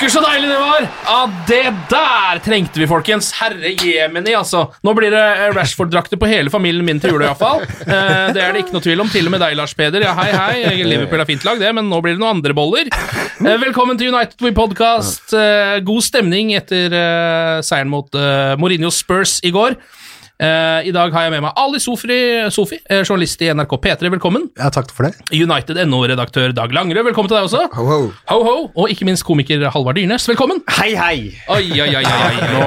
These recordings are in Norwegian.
Pokker så deilig det var! Ja, det der trengte vi, folkens. Herre jemini, altså. Nå blir det eh, Rashford-drakter på hele familien min til jul, iallfall. Eh, det er det ikke noe tvil om. Til og med deg, Lars Peder. Ja, hei, hei. Liverpool er fint lag, det, men nå blir det noen andre boller. Eh, velkommen til United We Podcast. Eh, god stemning etter eh, seieren mot eh, Mourinho Spurs i går. Eh, I dag har jeg med meg Ali Sofri, Sofi, eh, journalist i NRK P3. Velkommen. Ja, takk for det. United NO-redaktør Dag Langerød, velkommen til deg også. Ho, ho. Ho, ho. Og ikke minst komiker Halvard Dyrnes, velkommen. Hei, hei! Oi, oi, oi, oi, oi. Nå,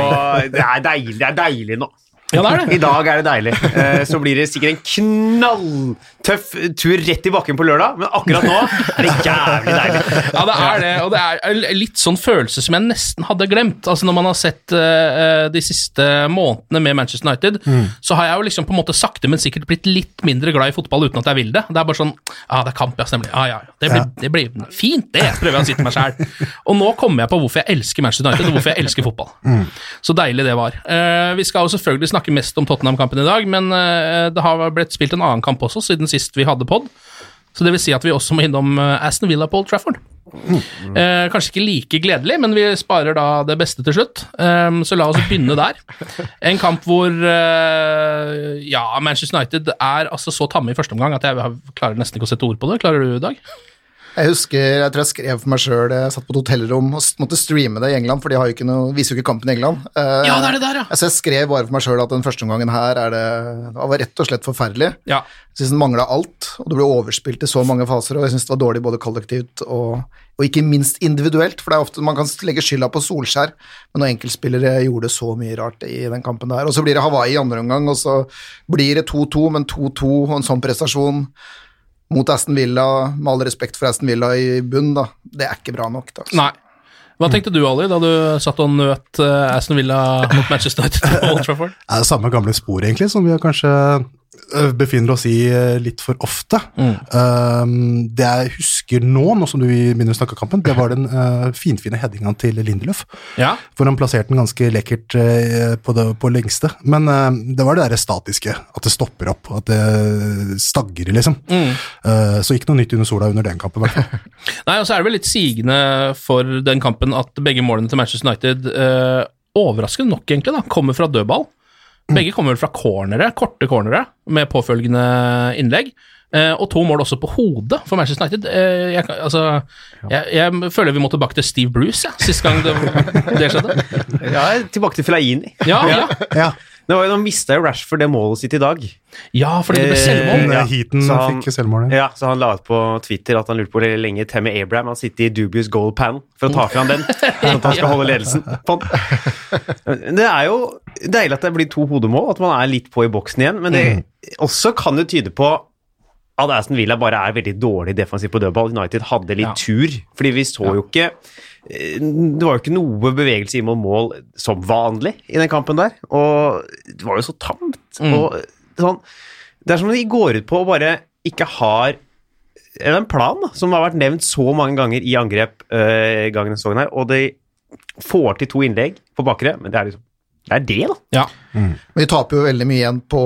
det, er deilig, det er deilig nå. Ja, det er det. I dag er det deilig. Eh, Så blir det sikkert en knalltøff tur rett i bakken på lørdag, men akkurat nå er det jævlig deilig. Ja, det er det, og det er litt sånn følelse som jeg nesten hadde glemt. Altså Når man har sett eh, de siste månedene med Manchester United, så har jeg jo liksom på en måte sakte, men sikkert blitt litt mindre glad i fotball uten at jeg vil det. Det er bare sånn Ja, det er kamp, ja, stemmer. Ah, ja, ja. Det blir, det blir fint, det, prøver jeg å si til meg sjæl. Og nå kommer jeg på hvorfor jeg elsker Manchester United, og hvorfor jeg elsker fotball. Så deilig det var. Eh, vi skal jo selvfølgelig snakke mest om Tottenham-kampen i dag, men eh, det har blitt spilt en annen kamp også siden sist vi hadde pod. Så det vil si at vi også må innom eh, Aston Villa på Old Trafford. Eh, kanskje ikke like gledelig, men vi sparer da det beste til slutt. Eh, så la oss begynne der. En kamp hvor eh, ja, Manchester United er altså så tamme i første omgang at jeg klarer nesten ikke å sette ord på det. Klarer du, Dag? Jeg husker, jeg tror jeg skrev for meg sjøl Jeg satt på et hotellrom og måtte streame det i England, for de har jo ikke noe, viser jo ikke kampen i England. Eh, Ja, det er det der, ja. Så jeg skrev bare for meg sjøl at den første omgangen her er det, det var rett og slett forferdelig. Ja. Jeg syns den mangla alt, og det ble overspilt i så mange faser, og jeg syns det var dårlig både kollektivt og, og ikke minst individuelt, for det er ofte man kan legge skylda på Solskjær, men når enkeltspillere gjorde så mye rart i den kampen der. Og så blir det Hawaii i andre omgang, og så blir det 2-2, men 2-2 og en sånn prestasjon mot Aston Villa, med all respekt for Aston Villa i bunn, da, det er ikke bra nok. Da. Nei. Hva tenkte du, Ali, da du satt og nøt eh, Aston Villa mot Manchester United på Old Trafford? Det er det samme gamle spor, egentlig, som vi har kanskje befinner oss i øh, litt for ofte. Um, det jeg husker nå, nå som du begynner å snakke om kampen, det var den uh, finfine headinga til Lindeløf. Ja. Hvor han plasserte den ganske lekkert uh, på det på lengste. Men uh, det var det der statiske, at det stopper opp, at det stagrer, liksom. Uh, så ikke noe nytt under sola under den kampen, i hvert fall. Nei, og så er det vel litt sigende for den kampen at begge målene til Manchester United eh, overraskende nok egentlig da, kommer fra dødball. Begge kommer vel fra cornere, korte cornere, med påfølgende innlegg. Eh, og to mål også på hodet for Manchester United. Eh, jeg, altså, jeg, jeg føler vi må tilbake til Steve Bruce, ja, sist gang det, det skjedde. Ja, tilbake til Fellaini. Ja, ja. Ja, Det var jo, Nå mista jo Rashford det målet sitt i dag. ja fordi det ble selvmål. Eh, ja, Heaten så han- fikk selvmålet. Ja, så han la ut på Twitter at han lurte på hvor lenge Tammy Abraham har sittet i dubious goal panel for å ta fra han den, sånn at han skal holde ledelsen. Det er jo deilig at det blir to hodemål, at man er litt på i boksen igjen, men det også kan jo tyde på at Aston Villa bare er veldig dårlig defensivt på dødball. United hadde litt Ja. tur, fordi vi så jo ikke eh, Det var jo ikke noe bevegelse inn mot mål som vanlig i den kampen der, og det var jo så tamt. Mm. og sånn det er som om de går ut på og bare ikke har en plan da, som har vært nevnt så mange ganger i angrep uh, gangen denne sesongen her, og de får til to innlegg på bakre, men det er liksom det er det, da. Ja. Men vi taper jo veldig mye igjen på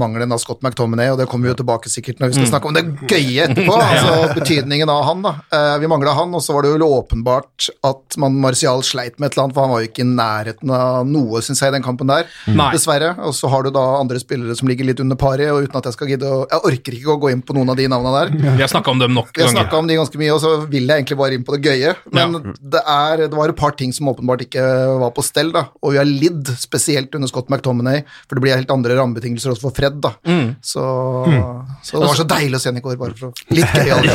mangelen av Scott McTominay, og det kommer vi jo tilbake sikkert når vi skal snakke om det gøye etterpå, altså betydningen av han, da. Eh, vi mangla han, og så var det jo åpenbart at man Martial sleit med et eller annet, for han var jo ikke i nærheten av noe, syns jeg, i den kampen der, mm. dessverre. Og så har du da andre spillere som ligger litt under paret, og uten at jeg skal gidde å Jeg orker ikke å gå inn på noen av de navnene der. Vi har snakka om dem nok ganger. snakka om de ganske mye, og så vil jeg egentlig bare inn på det gøye. Men det, er, det var et par ting som åpenbart ikke var på stell, da. Og vi har lidd, spesielt under Scott McTominay, for det blir helt andre rammebetingelser også for Fred, da. Så, så det var så deilig å se ham i går, bare for å Litt gøy.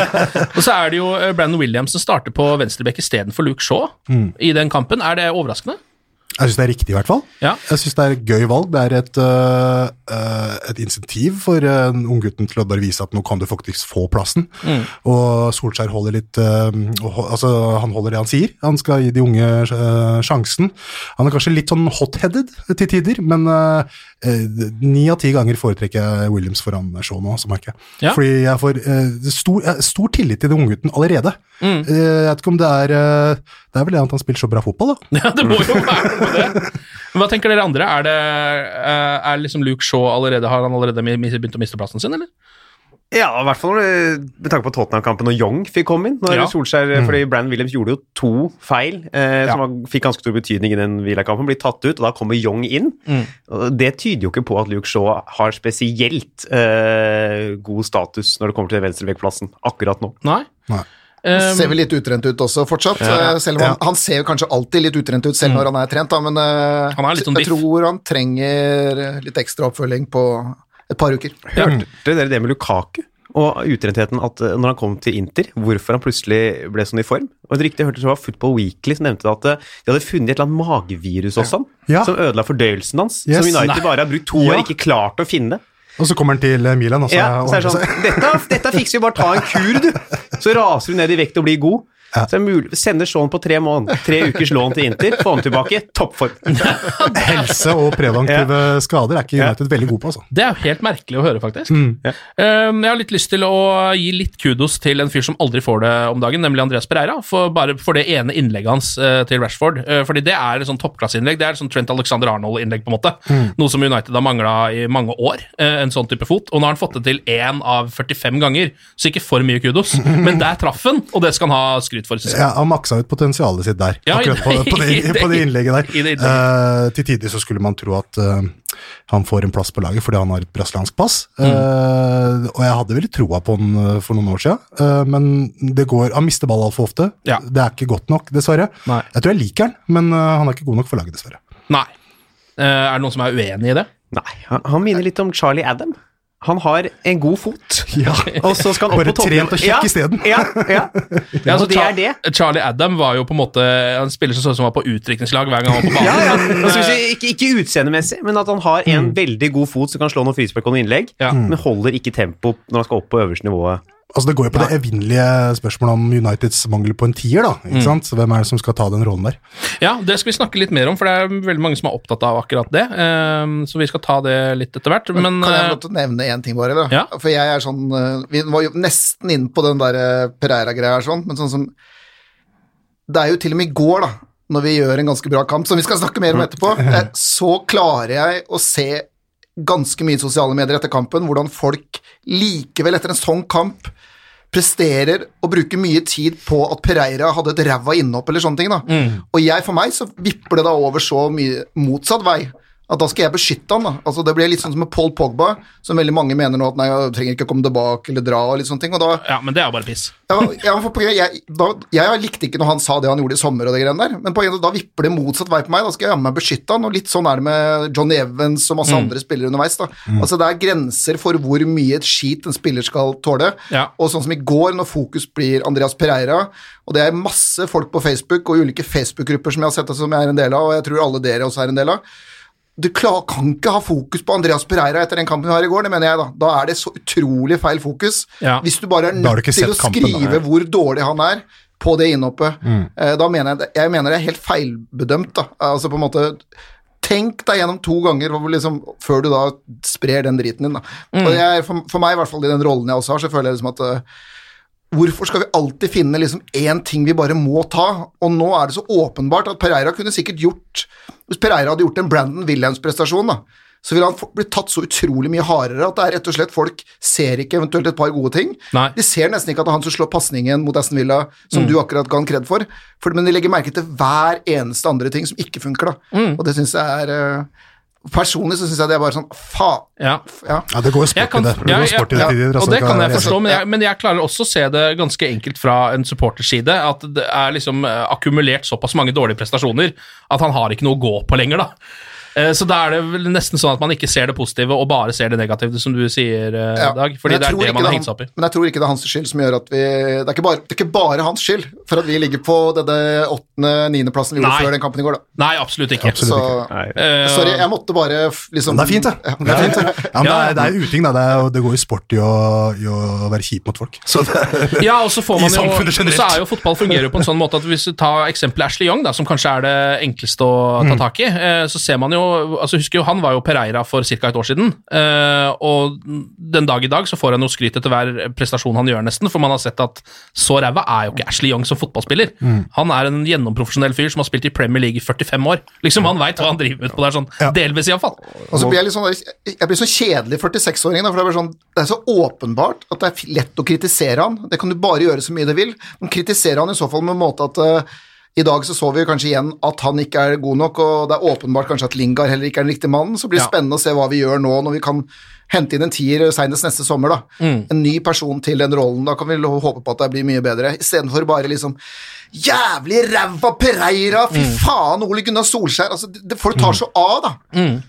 Og så er det jo eh, Brandon Williams som starter på venstrebekk istedenfor Luke Shaw i den kampen. Er det overraskende? Jeg syns det er riktig, i hvert fall. Ja. Jeg syns det er et gøy valg. Det er et, øh, et insentiv for uh, unggutten til å bare vise at nå kan du faktisk få plassen. Og Solskjær holder litt uh, Altså, han holder det han sier. Han skal gi de unge uh, sjansen. Han er kanskje litt sånn hot-headed til tider, men øh, ni av ti ganger foretrekker jeg Williams foran Shaw nå, så merker jeg. Ja. Fordi jeg får uh, stor, jeg stor tillit til den unggutten allerede. Mm. Uh, Jeg vet ikke om det er uh, Det er vel det at han spiller så bra fotball, da. Ja, det må jo være med det. Hva tenker dere andre? Er, det, eh, er liksom Luke Shaw allerede Har han allerede begynt å miste plassen sin, eller? Ja, i hvert fall når det- med tanke på Tottenham-kampen og Young fikk komme inn. Når Ja. Solskjær, fordi Brann Williams gjorde jo to feil eh, som Ja. var, fikk ganske stor betydning i den Villa-kampen. Blir tatt ut, og da kommer Young inn. Mm. Det tyder jo ikke på at Luke Shaw har spesielt eh, god status når det kommer til venstrevekkplassen akkurat nå. Nei? Nei. Um, Ser vel litt utrent ut også fortsatt, Ja. ja. selv om han, han ser jo kanskje alltid litt utrent ut selv når han er trent, da, men uh, Han litt jeg tror han trenger eh, litt ekstra oppfølging på et par uker. Hørte dere det med Lukaku? Og utrentheten at eh, når han kom til Inter, hvorfor han plutselig ble sånn i form. Og et rykte jeg hørte det var Football Weekly som nevnte at eh, de hadde funnet et eller annet magevirus hos han, Ja. som ødela fordøyelsen hans. Yes. Som United Nei. bare har brukt to Ja. år ikke klart å finne. Og så kommer han til eh, Milan, og så Ja, så er det sånn, dette, dette fikser vi, bare ta en kur, du. Så raser du ned i vekt og blir god. Så er mulig, Sender Shaun på tre, måneder, tre ukers lån til Inter, få ham tilbake, toppform. Helse og preventive skader er ikke Ja. United veldig gode på, altså. Det er jo helt merkelig å høre, faktisk. Mm. Ja. Um, jeg har litt lyst til å gi litt kudos til en fyr som aldri får det om dagen, nemlig Andreas Pereira, for, bare for det ene innlegget hans eh, til Rashford. Eh, fordi det er et sånn toppklasseinnlegg. Det er et sånn Trent Alexander Arnold-innlegg, på en måte. Mm. Noe som United har mangla i mange år, eh, en sånn type fot. Og nå har han fått det til én av 45 ganger, så ikke for mye kudos. Men der traff han, og det skal han ha skryt jeg. Ja, han maksa ut potensialet sitt der, Ja, akkurat på, det- på, det, på det innlegget der. i det innlegget. Eh, til tider så skulle man tro at uh, han får en plass på laget fordi han har et brasiliansk pass. Mm. uh, og jeg hadde veldig troa på han for noen år siden, men det går, han mister ball altfor ofte. Ja. Det er ikke godt nok, dessverre. Nei. Jeg tror jeg liker han, men han er ikke god nok for laget, dessverre. Nei. Eh, er det noen som er uenig i det? Nei, han, han minner litt om Charlie Adam. Han har en god fot, Ja. og så skal han opp Bare på toppen. Bare trent og kjekk isteden. Ja, ja. Ja, altså, det er det. Charlie Adam var jo på en måte En spiller som så ut som han var på utdrikningslag hver gang han var på banen. Ja, ja. men, Altså, eh, vi- ikke, ikke utseendemessig, men at han har en veldig god fot som kan slå noen frispark og noen innlegg, Ja. men holder ikke tempo når han skal opp på øverste nivået. Altså Det går jo på det evinnelige spørsmålet om Uniteds mangel på en tier. da, Mm. ikke sant? Så Hvem er det som skal ta den rollen der? Ja, det skal vi snakke litt mer om, for det er veldig mange som er opptatt av akkurat det. Ehm, så vi skal ta det litt etter hvert. Men kan jeg få eh, til å nevne én ting, bare? da? Ja. For jeg er sånn eh, Vi var jo nesten inne på den der eh, Pereira-greia her, sånn, men sånn som Det er jo til og med i går, da, når vi gjør en ganske bra kamp, som vi skal snakke mer om etterpå, eh, så klarer jeg å se ganske mye i sosiale medier etter kampen hvordan folk likevel etter en sånn kamp presterer og bruker mye tid på at Pereira hadde et ræva innhopp eller sånne ting. da. Og jeg, for meg så vipper det da over så mye motsatt vei. At da skal jeg beskytte han. da. Altså Det blir litt sånn som med Paul Pogba, som veldig mange mener nå at nei, jeg trenger ikke å komme tilbake eller dra og litt sånne ting. og da ja, men det er jo bare piss. ja, ja, for på jeg, da, jeg likte ikke når han sa det han gjorde i sommer, og det greiene der, men poenget, da vipper det motsatt vei på meg. Da skal jeg jammen meg beskytte han, og litt sånn er det med Johnny Evans og masse andre spillere underveis. da. Altså Det er grenser for hvor mye skit en spiller skal tåle. Ja. Og sånn som i går, når fokus blir Andreas Pereira, og det er masse folk på Facebook og ulike Facebook-grupper som jeg har sett som jeg er en del av, og jeg tror alle dere også er en del av. Du klar, kan ikke ha fokus på Andreas Pereira etter den kampen vi har i går, det mener jeg da. Da er det så utrolig feil fokus. Ja. Hvis du bare er nødt til å skrive skrive hvor dårlig han er på det innhoppet, Mm. eh, da mener jeg, jeg mener det er helt feilbedømt, da. Altså på en måte Tenk deg gjennom to ganger liksom, før du da sprer den driten din. Da. Mm. Jeg, for, for meg, i hvert fall i den rollen jeg også har, så føler jeg liksom at øh, Hvorfor skal vi alltid finne liksom én ting vi bare må ta? Og nå er det så åpenbart at Pereira kunne sikkert gjort Hvis Pereira hadde gjort en Brandon Williams-prestasjon, da, så ville han blitt tatt så utrolig mye hardere at det er rett og slett folk ser ikke eventuelt et par gode ting. Nei. De ser nesten ikke at det er han som slår pasningen mot Aston Villa, som Mm. du akkurat ga han kred for, for, men de legger merke til hver eneste andre ting som ikke funker, da. Mm. Og det syns jeg er øh, Personlig så syns jeg det er bare sånn faen. Ja. Ja. Ja, det går jo sport kan, i det. Det ja, ja, sport i det ja, tider, altså, og det kan jeg forstå, men jeg, men jeg klarer også å se det ganske enkelt fra en supporterside, at det er liksom eh, akkumulert såpass mange dårlige prestasjoner at han har ikke noe å gå på lenger, da. Eh, Så da er det vel nesten sånn at man ikke ser det positive og bare ser det negative, som du sier, eh, Ja, Dag. Fordi det er det man har hengt seg opp i. Men jeg tror ikke det er hans skyld som gjør at vi Det er ikke bare, det er ikke bare hans skyld for at vi ligger på denne åttende-niendeplassen vi gjorde Nei. før den kampen i går, da. Nei, absolutt ikke. Så Eh, Sorry, jeg måtte bare liksom Men det er fint, det. det, er fint, det. Ja, men det, er, det er uting, da. Det, er, det går jo sport i å, i å være kjip mot folk. Så det, Ja, og så får man jo. Så er jo fotball fungerer jo på en sånn måte at hvis du tar eksempelet Ashley Young, da, som kanskje er det enkleste å ta Mm. tak i, så ser man jo altså Husker jo han var jo Pereira for ca. et år siden, eh, og den dag i dag så får han jo skryt etter hver prestasjon han gjør, nesten, for man har sett at så ræva er jo ikke Ashley Young som fotballspiller. Mm. Han er en gjennomprofesjonell fyr som har spilt i Premier League i 45 år. Liksom Han veit hva han driver med på der, sånn delvis iallfall. Altså, så blir jeg litt sånn Jeg blir så kjedelig 46-åring, da, for det er, bare sånn, det er så åpenbart at det er lett å kritisere han. Det kan du bare gjøre så mye du vil. Men kritisere han i så fall med en måte at eh, i dag så så vi kanskje igjen at han ikke er god nok, og det er åpenbart kanskje at Lingard heller ikke er den riktige mannen. Så blir det Ja. spennende å se hva vi gjør nå når vi kan hente inn en tier senest neste sommer. da. Mm. En ny person til den rollen. Da kan vi håpe på at det blir mye bedre, istedenfor bare liksom Jævlig ræva Pereira! Fy Mm. faen, Ole Gunnar Solskjær! Altså, det, folk tar så av, da Mm.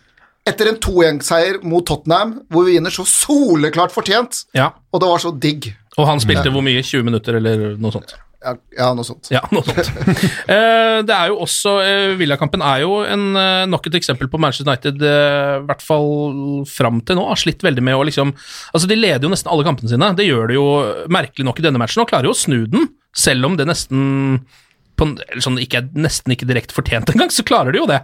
etter en 2-1-seier mot Tottenham, hvor vi vinner så soleklart fortjent, Ja. og det var så digg. Og han spilte hvor mye? 20 minutter, eller noe sånt? Ja, ja noe sånt. Ja, noe sånt. Eh, det er jo også eh, Villakampen er jo en, eh, nok et eksempel på Manchester United, i hvert fall fram til nå, har slitt veldig med å liksom Altså, de leder jo nesten alle kampene sine. Det gjør de jo merkelig nok i denne matchen, og klarer jo å snu den, selv om det nesten på, eller sånn, ikke nesten ikke direkte fortjent engang, så klarer de jo det.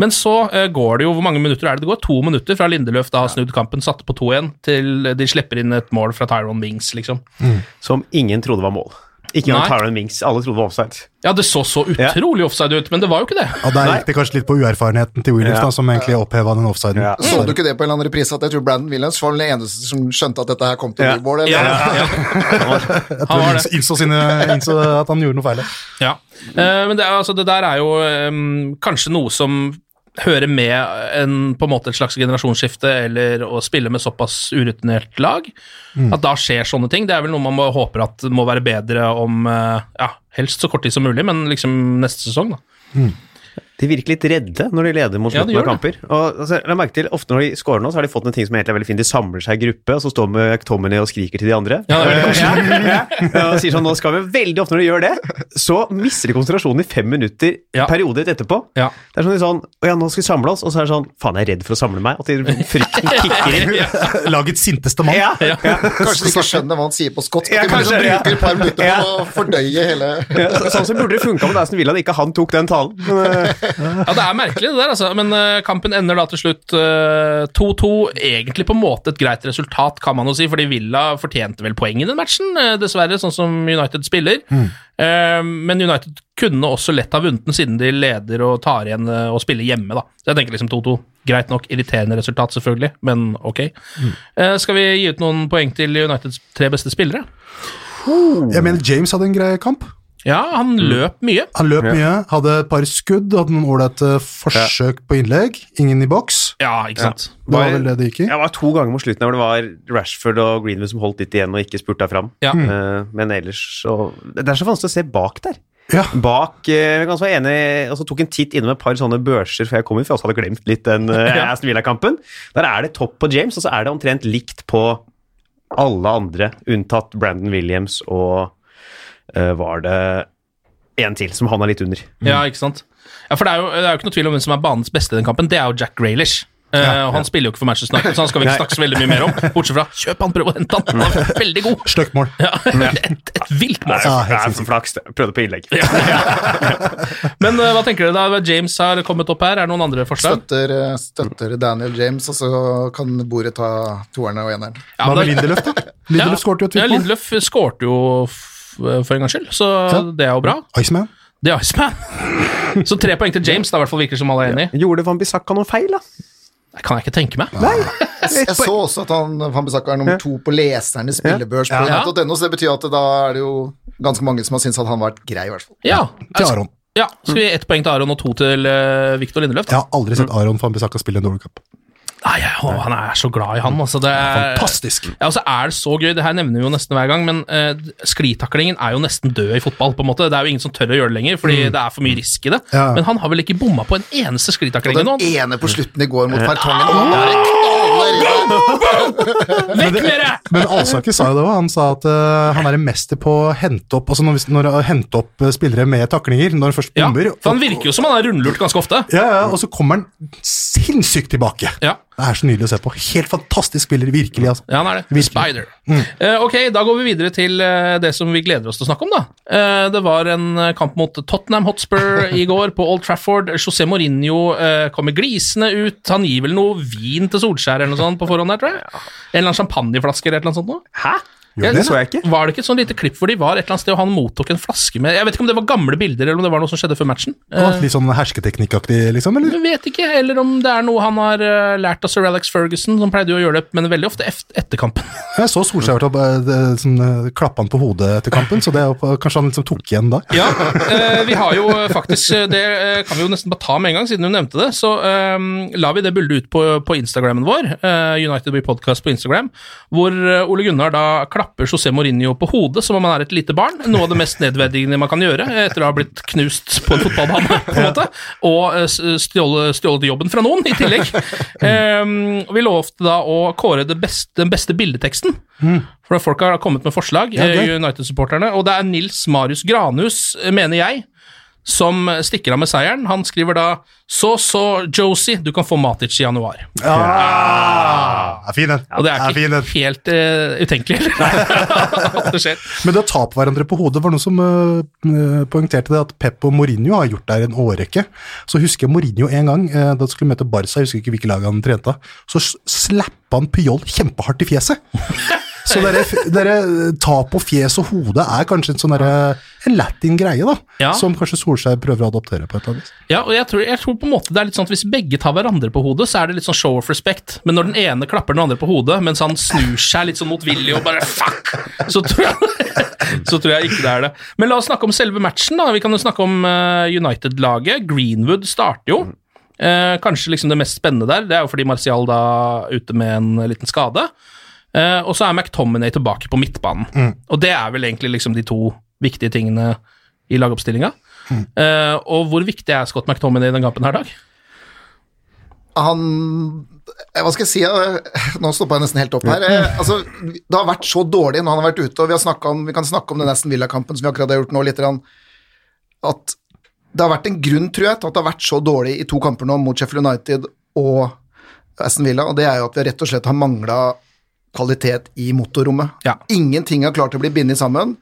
Men så uh, går det jo Hvor mange minutter er det? Det går to minutter fra Lindeløf da har snudd kampen, satte på 2-1, til de slipper inn et mål fra Tyron Wings, liksom. Som ingen trodde var mål. Ikke engang Tyron Mings. Alle trodde det var offside. Ja, det så så utrolig offside ut, men det var jo ikke det. Ja, Der gikk det kanskje litt på uerfarenheten til Williams, Ja. da, som egentlig oppheva den offsiden. Så du ikke det på en eller annen reprise, at jeg tror Brandon Williams var den eneste som skjønte at dette her kom til å Ja. bli mål? eller? Ja, Jeg tror han innså, sine, innså at han gjorde noe feil. Ja, Uh, men det, altså, det der er jo um, kanskje noe som hører med en, på en måte et slags generasjonsskifte, eller å spille med såpass urutinert lag. Mm. At da skjer sånne ting. Det er vel noe man må, håper at må være bedre om eh, ja, helst så kort tid som mulig, men liksom neste sesong, da. De virker litt redde når de leder mot Ja, slutten ja, av kamper. Og altså, jeg merker til, Ofte når de scorer nå, så har de fått en ting som egentlig er veldig fint. De samler seg i gruppe, og så står McTominay og skriker til de andre. Ja, det er. Ja, ja, og sier sånn, nå skal vi Veldig ofte når de gjør det, så mister de konsentrasjonen i fem minutter perioder etterpå. Ja. Det er sånn de sånn Å ja, nå skal vi samle oss, og så er det sånn Faen, jeg er redd for å samle meg. At de, frykten kicker inn. Lagets sinteste mann. Ja, ja. Kanskje de ikke skjønner hva han sier på skotsk? Ja, kanskje, de sånn ja. bruker et par minutter på å fordøye hele Ja, så- sånn som burde det funka med Aston Villa, at ikke han tok den talen. Men, eh, Ja, det er merkelig det der, altså. Men uh, kampen ender da til slutt eh, 2-2. Egentlig på en måte et greit resultat, kan man jo si, fordi Villa fortjente vel poeng i den matchen, uh, dessverre, sånn som United spiller. Eh, men United kunne også lett ha vunnet den, siden de leder og tar igjen eh, og spiller hjemme, da. Så jeg tenker liksom 2-2. Greit nok, irriterende resultat, selvfølgelig, men ok. Eh, skal vi gi ut noen poeng til Uniteds tre beste spillere? Jeg mener James hadde en grei kamp. Ja, han løp mye. Han løp mye, hadde et par skudd, hadde noen ålreite forsøk på innlegg. Ingen i boks. Ja, ikke sant. Det var vel det det gikk i. Jeg var to ganger mot slutten hvor det var Rashford og Greenwood som holdt litt igjen og ikke spurta fram. Ja. Uh, men ellers så Det er så vanskelig å se bak der. Ja. Bak eh, Jeg kan også være enig og så tok en titt innom et par sånne børser før jeg kom inn, for jeg også hadde glemt litt den uh, Ja. Aston Villa-kampen. Der er det topp på James, og så er det omtrent likt på alle andre, unntatt Brandon Williams og var det en til som havna litt under. Ja, ikke sant? Ja, for det er, jo, det er jo ikke noe tvil om hvem som er banens beste i den kampen. Det er jo Jack Grealish. ja, og han spiller jo ikke for Manchester United, så han skal vi ikke snakke så veldig mye mer om. Bortsett fra kjøp han, prøv å hente han. Han er veldig god. Stygt mål. Ja, et, et vilt mål. Ja, Det er flaks. Prøvde på innlegg. Men uh, hva tenker dere da? James har kommet opp her. Er det noen andre forslag? Støtter, eh, støtter Daniel James, og så kan bordet ta toerne og eneren. Ja, Hva med det- Lindeløf, da? Lindeløf skårte jo et Ja, fint mål. Lindeløf skårte jo for en gangs skyld, så det er jo bra. Iceman. Det er Iceman. Så tre poeng til James, da i hvert fall virker som alle er enig. Gjorde Van Bissaka noe feil, da? Det kan jeg ikke tenke meg. Jeg, jeg så også at han Van Bissaka er nummer to på lesernes spillebørs på Ja. nett.no, så det betyr at da er det jo ganske mange som har syntes at han har vært grei, i hvert fall. Ja, Til Aron. ja Skal vi gi ett poeng til Aron og to til uh, Victor Lindeløf? Jeg har aldri sett Aron van Bissaka spille en dårlig Cup. Nei, å, han er så glad i han. Altså, det er, Fantastisk. Ja, og så er det så gøy, det her nevner vi jo nesten hver gang, men uh, sklitaklingen er jo nesten død i fotball. på en måte. Det er jo ingen som tør å gjøre det lenger, fordi det er for mye risk i det. Ja. Men han har vel ikke bomma på en eneste sklitakling sklitakling den ene på slutten i går mot Fertongen, knaller det. Vekk med det! Men Alsaker sa jo det òg. Han sa at uh, han er en mester på å hente opp altså når, når, hente opp eh, spillere med taklinger, når han først Ja, for han virker jo som han er rundlurt ganske ofte. Ja, ja, og så kommer han sinnssykt tilbake. Ja. Det er så nydelig å se på. Helt fantastisk spiller, virkelig. altså. Ja, han er det. Virkelig. Spider. Eh, ok, da går vi videre til uh, det som vi gleder oss til å snakke om, da. Uh, det var en kamp mot Tottenham Hotspur i går på Old Trafford. José Mourinho uh, kommer glisende ut. Han gir vel noe vin til Solskjær eller noe sånt på forhånd der, tror jeg. En eller annen champagneflaske eller noe sånt noe. Hæ? Ja, det så jeg ikke. Var det ikke et sånn lite klipp hvor de var et eller annet sted og han mottok en flaske med Jeg vet ikke om det var gamle bilder, eller om det var noe som skjedde før matchen. det var Eh, litt sånn hersketeknikkaktig, liksom? eller? jeg vet ikke, eller om det er noe han har eh, lært av sir Alex Ferguson, som pleide jo å gjøre det, men veldig ofte etter kampen. Jeg så Solskjær uh, sånn, klappe han på hodet etter kampen, så det er kanskje han liksom tok igjen da. Ja, eh, vi har jo faktisk eh, Det eh, kan vi jo nesten bare ta med en gang, siden du nevnte det. Så um, la vi det bildet ut på, på Instagrammen vår, eh, United We Podcast på Instagram, hvor eh, Ole Gunnar da klapper José Mourinho på hodet som om han er et lite barn. Noe av det mest nedverdigende man kan gjøre etter å ha blitt knust på en fotballbane, på en måte. Og eh, stjålet, jobben fra noen, i tillegg. Um, vi lovte da å kåre det beste, den beste bildeteksten. For folk har kommet med forslag, eh. United-supporterne. Og det er Nils Marius Granhus, mener jeg, som stikker av med seieren. Han skriver da Så, så, Josie, du kan få Matic i januar. Ja, er fin den. Og det er ikke den. helt uh, utenkelig det skjer. Men det å ta på hverandre på hodet var noe som uh, poengterte det at Pep og Mourinho har gjort det her en årrekke. Så husker jeg Mourinho en gang, uh, da skulle møte Barca, jeg husker ikke hvilket lag han trente, så slappa han Pyol kjempehardt i fjeset. Så dere, dere tap på fjes og hode er kanskje en sånn en latin greie, da. Ja. Som kanskje Solskjær prøver å adoptere på et eller annet vis. Ja, og jeg tror, jeg tror på en måte det er litt sånn at Hvis begge tar hverandre på hodet, så er det litt sånn show of respect. Men når den ene klapper den andre på hodet, mens han snur seg litt sånn motvillig og bare fuck, så tror jeg, så tror jeg ikke det er det. Men la oss snakke om selve matchen. da. Vi kan jo snakke om eh, United-laget. Greenwood starter jo. Eh, kanskje liksom det mest spennende der. Det er jo fordi Martial da er ute med en liten skade. Eh, og så er McTominay tilbake på midtbanen. Og det er vel egentlig liksom de to viktige tingene i lagoppstillinga. Eh, og hvor viktig er Scott McTominay i den kampen her, Dag? Han eh, Hva skal jeg si? Nå stoppa jeg nesten helt opp her. Eh, Altså, det har vært så dårlig når han har vært ute, og vi, har om, vi kan snakke om den Aston Villa-kampen som vi akkurat har gjort nå, litt, at det har vært en grunn, tror jeg, til at det har vært så dårlig i to kamper nå mot Sheffield United og Aston Villa, og det er jo at vi rett og slett har mangla kvalitet i motorrommet. Ja. Ingenting har klart å bli bindet sammen,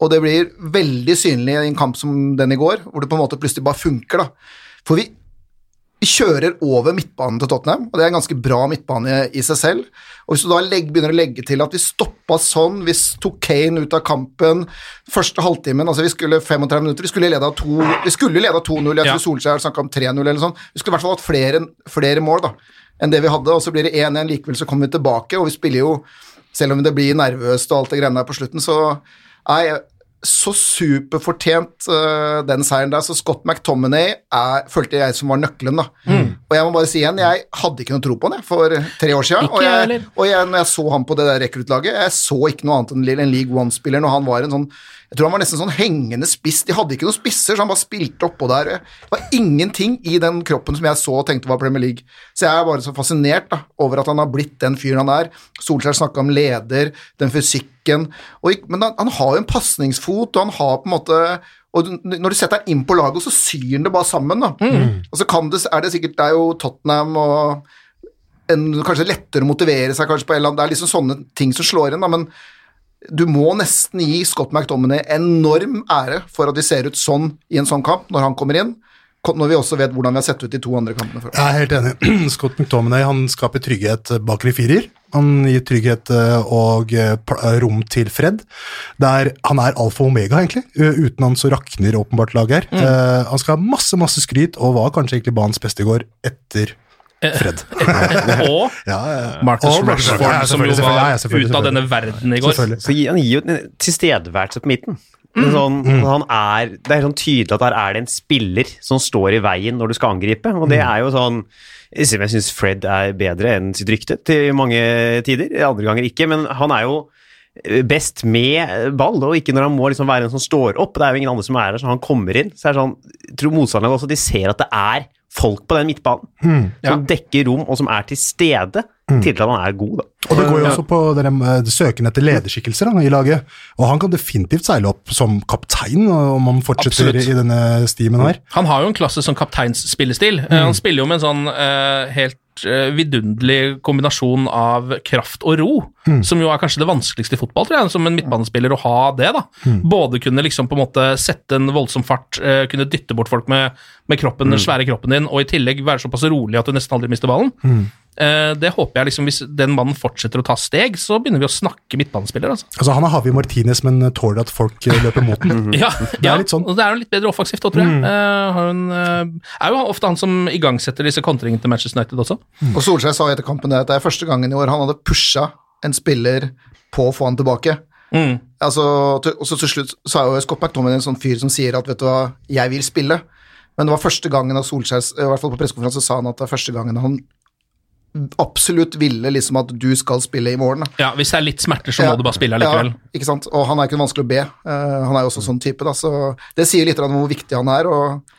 og det blir veldig synlig i en kamp som den i går, hvor det på en måte plutselig bare funker. da. For vi, vi kjører over midtbanen til Tottenham, og det er en ganske bra midtbane i seg selv. Og Hvis du da begynner å legge til at vi stoppa sånn, vi tok Kane ut av kampen første halvtimen altså Vi skulle 35 minutter, vi skulle leda to- vi skulle leda 2-0, jeg Ja. tror Solskjær snakka om 3-0 eller sånn. Vi skulle i hvert fall hatt flere, flere mål da, enn det vi hadde, og så blir det 1-1 likevel, så kommer vi tilbake, og vi spiller jo Selv om det blir nervøst og alt det greiene der på slutten, så er så superfortjent uh, den seieren der. Så Scott McTominay er, følte jeg som var nøkkelen, da. Og jeg må bare si igjen, jeg hadde ikke noe tro på han jeg, for tre år siden. Ikke og jeg, og jeg, når jeg så han på det der rekruttlaget, jeg så ikke noe annet enn en League One-spiller når han var en sånn jeg tror han var nesten sånn hengende spiss. De hadde ikke noen spisser, så han bare spilte oppå der. Det var ingenting i den kroppen som jeg så og tenkte var Premier League. Så jeg er bare så fascinert da, over at han har blitt den fyren han er. Solskjær snakka om leder, den fysikken og, Men han, han har jo en pasningsfot, og han har på en måte og når du setter han inn på laget, så syr han det bare sammen. da. Og så kan det, er det sikkert Det er jo Tottenham og en, kanskje lettere å motivere seg kanskje på en eller annen Det er liksom sånne ting som slår inn, da, men du må nesten gi Scott McDominay enorm ære for at de ser ut sånn i en sånn kamp når han kommer inn, når vi også vet hvordan vi har sett ut de to andre kampene før. Jeg er helt enig. Scott McTominay han skaper trygghet bak i firer. Han gir trygghet eh, og eh, eh, rom til Fred. Der han er alfa og omega, egentlig. Uten han så rakner åpenbart laget her. Mm. Han skal ha masse masse skryt, og var kanskje egentlig banens beste i går etter Fred. og Ja, ja. Marcus Og Rashford, ja, som jo var ute av denne verden i går. Så han gir jo en tilstedeværelse på midten. Mm. Sånn, han er, det er sånn tydelig at der er det en spiller som står i veien når du skal angripe, og det er jo sånn Jeg syns Fred er bedre enn sitt rykte til mange tider, andre ganger ikke, men han er jo best med ball, og ikke når han må liksom være en som står opp. Det er jo ingen andre som er der, så han kommer inn. Så er det sånn, jeg tror motstanderne også de ser at det er folk på den midtbanen Mm. som dekker rom, og som er til stede til at han er god. da. Og det går jo også på dere, eh, søken etter lederskikkelser da, i laget. Og han kan definitivt seile opp som kaptein om han fortsetter Absolutt. i denne stimen her. Han har jo en klasse som kapteinsspillestil. Mm. Han spiller jo med en sånn uh, helt eh, vidunderlig kombinasjon av kraft og ro, som jo er kanskje det vanskeligste i fotball, tror jeg, som en midtbanespiller å ha det. da. Både kunne liksom på en måte sette en voldsom fart, eh, kunne dytte bort folk med, med kroppen, den svære kroppen din, og i tillegg være såpass rolig at du nesten aldri mister ballen. Eh, det håper jeg liksom, Hvis den mannen fortsetter å ta steg, så begynner vi å snakke midtbanespiller. altså. Altså, han er Havi Martinez, men tåler at folk eh, løper mot den. Ja, det ja, litt sånn. og det er jo litt bedre offensivt òg, tror jeg. Mm. Uh, han, uh, er jo ofte han som igangsetter disse kontringene til Manchester United også. Og Solskjær sa etter kampen at det er første gangen i år han hadde pusha en spiller på å få han tilbake. Mm. Altså, til, og så til slutt så er jo Scott McTominay en sånn fyr som sier at vet du hva, jeg vil spille. Men det var første gangen av Solskjær, i hvert fall på pressekonferansen, sa han at det var første gangen han absolutt ville liksom at du skal spille i morgen. Da. Ja, Hvis det er litt smerter, så må du bare spille likevel. Ja, ikke sant? Og han er ikke vanskelig å be. Uh, han er jo også sånn type, da, så det sier litt om hvor viktig han er. og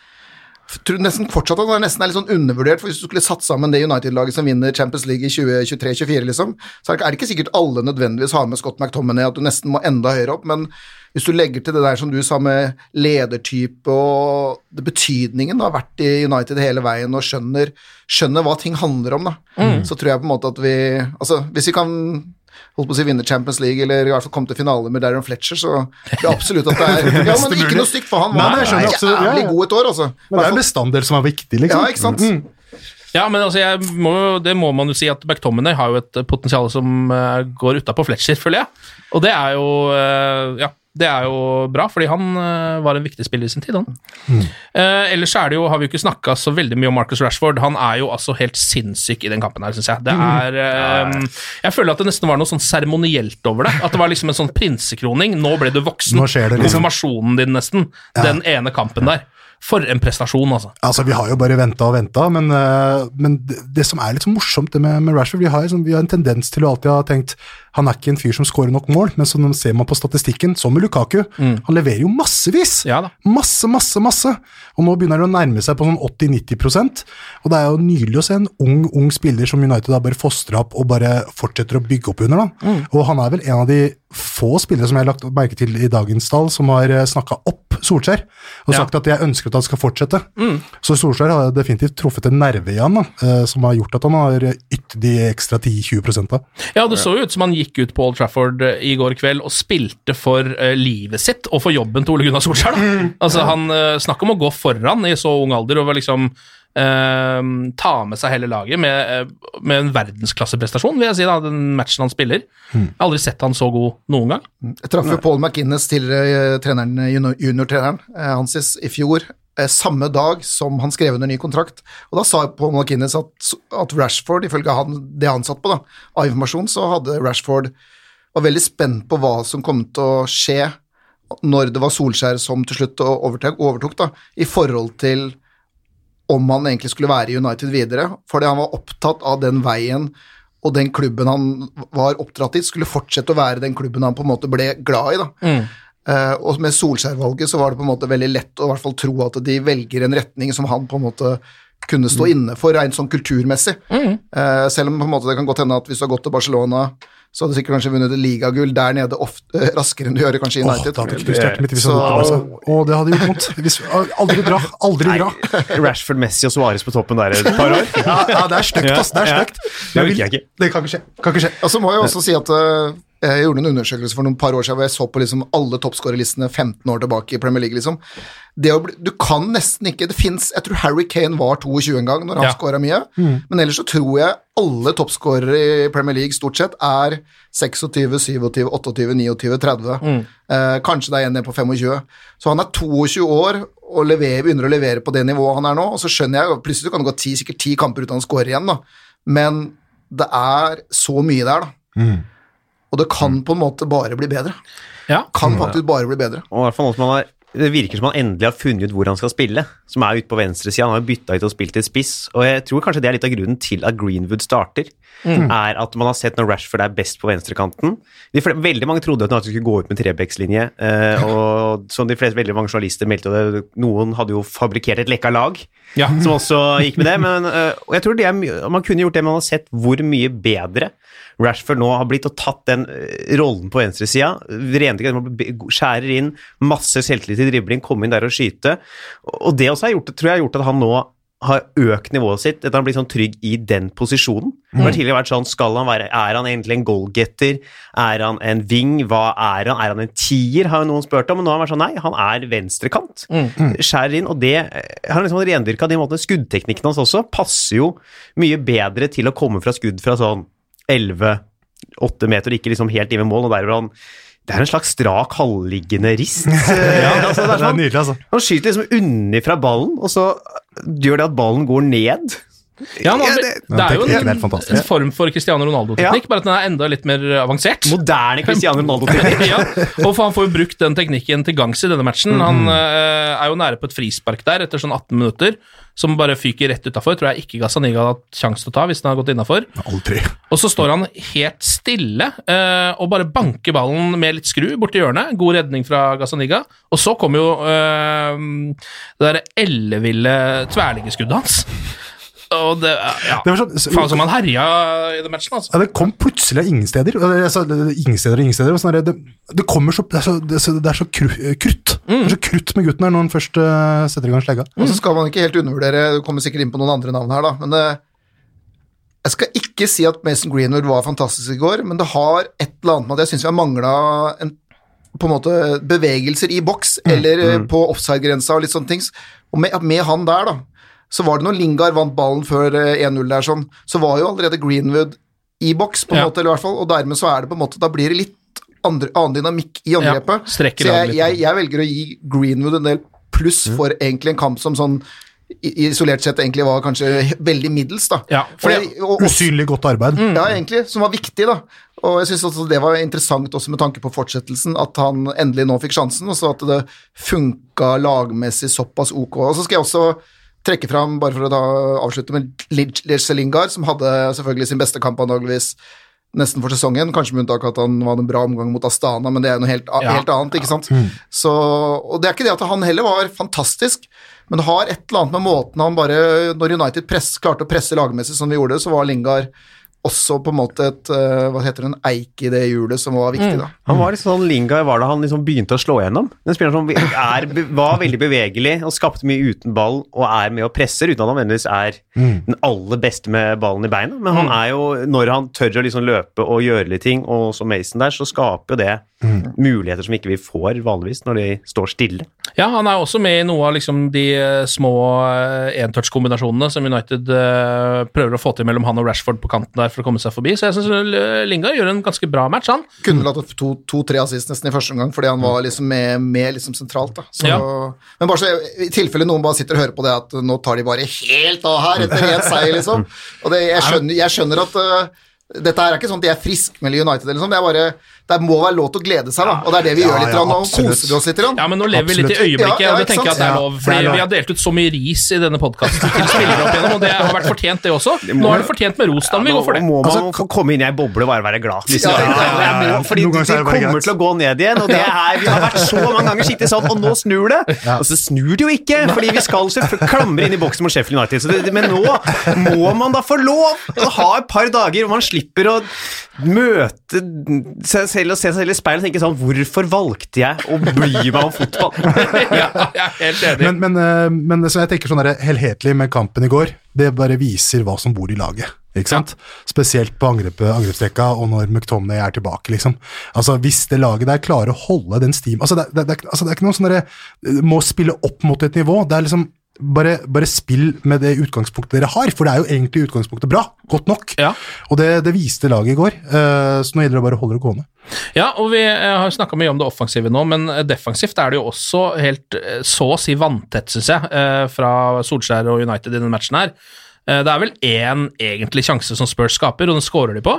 tror nesten fortsatt at han nesten er litt sånn undervurdert, for hvis du skulle satt sammen det United-laget som vinner Champions League i 2023-2024, liksom, så er det ikke- er sikkert alle nødvendigvis har med Scott McTominay, at du nesten må enda høyere opp, men hvis du legger til det der som du sa med ledertype og det betydningen det har vært i United hele veien, og skjønner, skjønner hva ting handler om, da, så tror jeg på en måte at vi Altså, hvis vi kan holdt på å si vinne Champions League, eller i hvert fall komme til finale med Darren Fletcher, så det er absolutt at det er Ja, men ikke noe stygt, for han var Nei, skjønner absolutt, ja, jævlig ja. god et år, altså. Men det er en bestanddel som er viktig, liksom. Ja, ikke sant? Ja, men altså, jeg må, det må man jo si at McTominay har jo et potensial som eh, går utapå Fletcher, føler jeg. Og det er jo eh, Ja, det er jo bra, fordi han eh, var en viktig spiller i sin tid, han. Eh, ellers er det jo, har vi jo ikke snakka så veldig mye om Marcus Rashford. Han er jo altså helt sinnssyk i den kampen her, syns jeg. Det er eh, Jeg føler at det nesten var noe sånn seremonielt over det. At det var liksom en sånn prinsekroning. Nå ble du voksen. Nå skjer det, liksom. Konfirmasjonen din, nesten. Den ene kampen der. For en prestasjon, altså. Altså, Vi har jo bare venta og venta, men, eh, men det, det som er litt så morsomt det med, med Rashford vi har, liksom, vi har en tendens til å alltid ha tenkt han er ikke en fyr som skårer nok mål, men så ser man på statistikken, som med Lukaku, han leverer jo massevis! Ja. Masse, masse, masse! Og nå begynner det å nærme seg på sånn 80-90% og det er jo nydelig å se en ung, ung spiller som United da bare fostrer opp og bare fortsetter å bygge opp under. da. Og han er vel en av de få spillere som jeg har lagt merke til i dagens stall, som har snakka opp Solskjær og Ja. sagt at jeg ønsker at han skal fortsette. Så Solskjær har definitivt truffet en nerve i han, da, eh, som har gjort at han har ytt de ekstra 10-20 da. Ja, det så jo ut som han gikk ut på Old Trafford eh, i går kveld og spilte for eh, livet sitt og for jobben til Ole Gunnar Solskjær. Da. Altså, han uh, Snakk om å gå foran i så ung alder og liksom eh, ta med seg hele laget med, eh, med en verdensklasseprestasjon, vil jeg si, da, den matchen han spiller. Jeg har aldri sett han så god noen gang. Jeg traff jo Paul McInnes, tidligere eh, treneren, junior- juniortreneren eh, hans i- fjor, eh, samme dag som han skrev under ny kontrakt. Og da sa Paul McInnes at, at Rashford, ifølge han, det han satt på da, av informasjon, så hadde Rashford var veldig spent på hva som kom til å skje når det var Solskjær som til slutt overtok, overtok da, i forhold til om han egentlig skulle være i United videre, fordi han var opptatt av den veien og den klubben han var oppdratt i, skulle fortsette å være den klubben han på en måte ble glad i. da. Eh, og med Solskjær-valget så var det på en måte veldig lett å i hvert fall tro at de velger en retning som han på en måte kunne stå inne for rent sånn kulturmessig. Eh, selv om på en måte det kan godt hende at hvis du har gått til Barcelona, så hadde du sikkert kanskje vunnet et ligagull der nede ofte, uh, raskere enn du gjør kanskje i Åh, Oh, det hadde mitt hvis Så- hadde gjort det. Det hadde gjort vondt. Hvis, aldri dra, aldri dra. Rashford, Messi og Suárez på toppen der et par år. Ja, ja, det er stygt, ass. Det er Ja. stygt. Det orker jeg ikke. Det kan ikke skje. Kan ikke skje. Og så må jeg også si at eh, jeg gjorde en undersøkelse for noen par år siden hvor jeg så på liksom alle toppskårerlistene 15 år tilbake i Premier League. liksom. Det å bli, du kan nesten ikke Det fins Jeg tror Harry Kane var 22 en gang når han Ja. skåra mye, Mm. men ellers så tror jeg alle toppskårere i Premier League stort sett er 26, 27, 28, 29, 30. Eh, kanskje det er en ned på 25. Så han er 22 år og leverer, begynner å levere på det nivået han er nå, og så skjønner jeg Plutselig kan det gå ti, sikkert ti kamper uten han scorer igjen, da. Men det er så mye der, da. Mm. Og det kan på en måte bare bli bedre. Ja. Kan faktisk bare bli bedre. Og i hvert fall nå som han har det virker som han endelig har funnet ut hvor han skal spille, som er ute på venstresida. Han har jo bytta ut og spilt til spiss, og jeg tror kanskje det er litt av grunnen til at Greenwood starter. Mm. Er at man har sett når Rashford er best på venstrekanten. Veldig mange trodde at han skulle gå ut med trebekslinje, eh, og som de fleste, veldig mange journalister meldte det, noen hadde jo fabrikkert et lekka lag Ja. som også gikk med det. Men, eh, og jeg tror det er man kunne gjort det, man har sett hvor mye bedre Rashford nå har blitt og tatt den eh, rollen på venstresida. Skjærer inn, masse selvtillit i dribling, komme inn der og skyte. Og det også har gjort, tror jeg har gjort at han nå har økt nivået sitt, etter at han har blitt sånn trygg i den posisjonen. Det har tidligere vært sånn, skal han være, Er han egentlig en goalgetter? Er han en wing? Hva er han? Er han en tier? Har jo noen spurt om, men nå har han vært sånn, nei, han er venstrekant. Skjærer inn, og det har han liksom rendyrka de måtene. Skuddteknikken hans også passer jo mye bedre til å komme fra skudd fra sånn 11-8 meter, ikke liksom helt inn ved mål, og der hvor han det er en slags strak halvliggende rist. ja, altså, det er Det er sånn, nydelig, altså. han skyter liksom unnifra ballen, og så gjør det at ballen går ned. Ja, nå, Ja, det, det- er jo en, en form for Cristiano Ronaldo-teknikk, bare at den er enda litt mer avansert. Moderne Cristiano Ronaldo-teknikk. ja, og han får jo brukt den teknikken til gangs i denne matchen. Han eh, er jo nære på et frispark der etter sånn 18 minutter, som bare fyker rett utafor. Tror jeg ikke Gazaniga hadde hatt sjanse til å ta hvis den hadde gått innafor. Og så står han helt stille eh, og bare banker ballen med litt skru borti hjørnet. God redning fra Gazaniga. Og så kommer jo eh, det derre elleville tverrliggerskuddet hans. Og det ja, Det var sånn- Faen som han herja i den matchen, altså. Ja, det kom plutselig av ingen steder. Altså, ingen steder og ingen steder. og Sånn det, det kommer så Det er så, det er så, det er så kru, krutt. Det er så krutt med gutten her når han først uh, setter i gang slegga. Og så skal man ikke helt undervurdere Du kommer sikkert inn på noen andre navn her, da, men uh, jeg skal ikke si at Mason Greenwood var fantastisk i går, men det har et eller annet med at jeg syns vi har mangla på en måte bevegelser i boks eller mm. på offside-grensa og litt sånne ting. Og med, med han der, da, så var det når Lingard vant ballen før eh, 1-0 der, sånn, så var jo allerede Greenwood i boks, på en Ja. måte, eller i hvert fall, og dermed så er det på en måte Da blir det litt andre, annen dynamikk i angrepet. Ja, så jeg, jeg, jeg velger å gi Greenwood en del pluss for egentlig en kamp som sånn isolert sett egentlig var kanskje veldig middels, da. Ja, for og, det- og, og, Usynlig godt arbeid. ja, egentlig, som var viktig, da. Og jeg syns også det var interessant også med tanke på fortsettelsen, at han endelig nå fikk sjansen, og så at det funka lagmessig såpass ok. Og så skal jeg også trekke fram, bare for å da avslutte med Lirce Lingard, som hadde selvfølgelig sin beste kamp antageligvis nesten for sesongen, kanskje med unntak av at han var en bra omgang mot Astana, men det er noe helt, Ja. helt annet, ikke sant. Så, og det er ikke det at han heller var fantastisk, men det har et eller annet med måten han bare Når United press, klarte å presse lagmessig som vi gjorde, så var Lingard også på en måte et eh, Hva heter det, en eik i det hjulet som var viktig, da. Han var liksom sånn Lingard var da han liksom begynte å slå gjennom. En spiller som er, var veldig bevegelig og skapte mye uten ball og er med og presser, uten at han nødvendigvis er den aller beste med ballen i beina. Men han er jo, når han tør å liksom løpe og gjøre litt ting, og som Mason der, så skaper jo det muligheter som ikke vi får vanligvis når de står stille. Ja, han er også med i noe av liksom de eh, små eh, entouch-kombinasjonene som United eh, prøver å få til mellom han og Rashford på kanten der for å komme seg forbi. Så jeg syns Linga gjør en ganske bra match, han. Kunne vel hatt to-tre to, assist nesten i første omgang, fordi han var liksom med, med liksom sentralt. da. Så, Ja. Men bare så i tilfelle noen bare sitter og hører på det at nå tar de bare helt av her etter én seier, liksom. Og det, jeg, skjønner, jeg skjønner at uh, dette her er ikke sånn at de er friskmelder United, eller sånn, det er bare det må være lov til å glede seg, da. Og det er det vi Ja, gjør litt, ja, grann, nå koser vi oss litt. Ja, men nå lever vi litt i øyeblikket, Ja, ja, og det tenker jeg at det er lov. Fordi vi har delt ut så mye ris i denne podkasten til spillere opp igjennom, og det har vært fortjent, det også. Nå er det fortjent med ros, da må vi går gå for det. Nå må man Altså, komme inn i ei boble og bare være glad. Hvis Ja, du- ja, ja, Fordi det er kommer greit. til å gå ned igjen, og det er, vi har vært så mange ganger sittet sånn, og nå snur det! Og så snur det jo ikke, fordi vi skal klamre inn i boksen mot Sheffield United. Så det, men nå må man da få lov å ha et par dager hvor man slipper å møte seg selv og se seg selv i speilet og tenke sånn Hvorfor valgte jeg å bry meg om fotball? Ja, jeg er helt enig. Men, men, eh, men så jeg tenker sånn der helhetlig med kampen i går, det bare viser hva som bor i laget. Ikke sant? Spesielt på angrep, angrepsrekka og når McTomney er tilbake, liksom. Altså, Hvis det laget der klarer å holde den steam altså, det, det, det, er- altså, det er ikke noe sånn derre Må spille opp mot et nivå. Det er liksom bare, bare spill med det utgangspunktet dere har, for det er jo egentlig utgangspunktet bra. Godt nok. Ja. Og det, det viste laget i går, eh, så nå gjelder det bare å holde det gående. Ja, og vi eh, har snakka mye om det offensive nå, men eh, defensivt er det jo også helt så å si vanntett, syns jeg, fra Solskjær og United i denne matchen her. Det er vel én egentlig sjanse som Spurs skaper, og den scorer de på.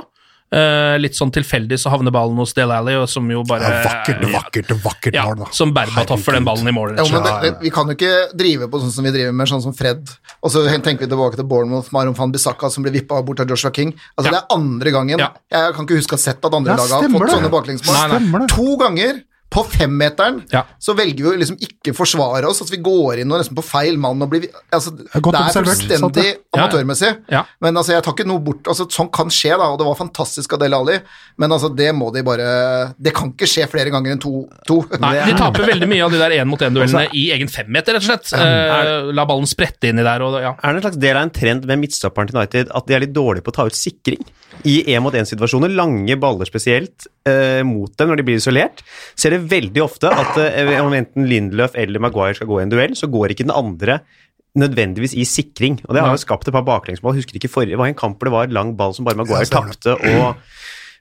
Eh, Litt sånn tilfeldig så havner ballen hos Dale Alli, som jo bare Ja, vakkert, vakkert, vakkert Ja, mål, da. som Berbatov for den ballen i mål. Ja, men det, det, vi kan jo ikke drive på sånn som vi driver med, sånn som Fred. Og så tenker vi tilbake til Bournemouth, Maron van Bissaka som ble vippa bort av Joshua King. Altså Ja. Det er andre gangen. Ja. Jeg kan ikke huske å ha sett at andre Ja, lag har fått det. sånne baklengsmål. To ganger på femmeteren Ja. så velger vi å liksom ikke forsvare oss. Altså vi går inn og nesten på feil mann og blir altså, er Det er fullstendig amatørmessig. Ja, ja. Men altså, jeg tar ikke noe bort altså, Sånn kan skje, da, og det var fantastisk av Del Ali, men altså, det må de bare Det kan ikke skje flere ganger enn to. to. Nei, de taper veldig mye av de der én-mot-én-duellene i egen femmeter, rett og slett. Eh, la ballen sprette inni der, og ja. Er det en slags del av en trend med midtstopperen til United at de er litt dårlige på å ta ut sikring? I én-mot-én-situasjoner, lange baller spesielt, eh, mot dem når de blir isolert, ser det veldig ofte at eh, om enten Lindløf eller Maguire skal gå i en duell, så går ikke den andre nødvendigvis i sikring. Og det har jo skapt et par baklengsmål. Jeg husker ikke forrige, det var en kamp hvor det var lang ball som bare Maguire tapte. og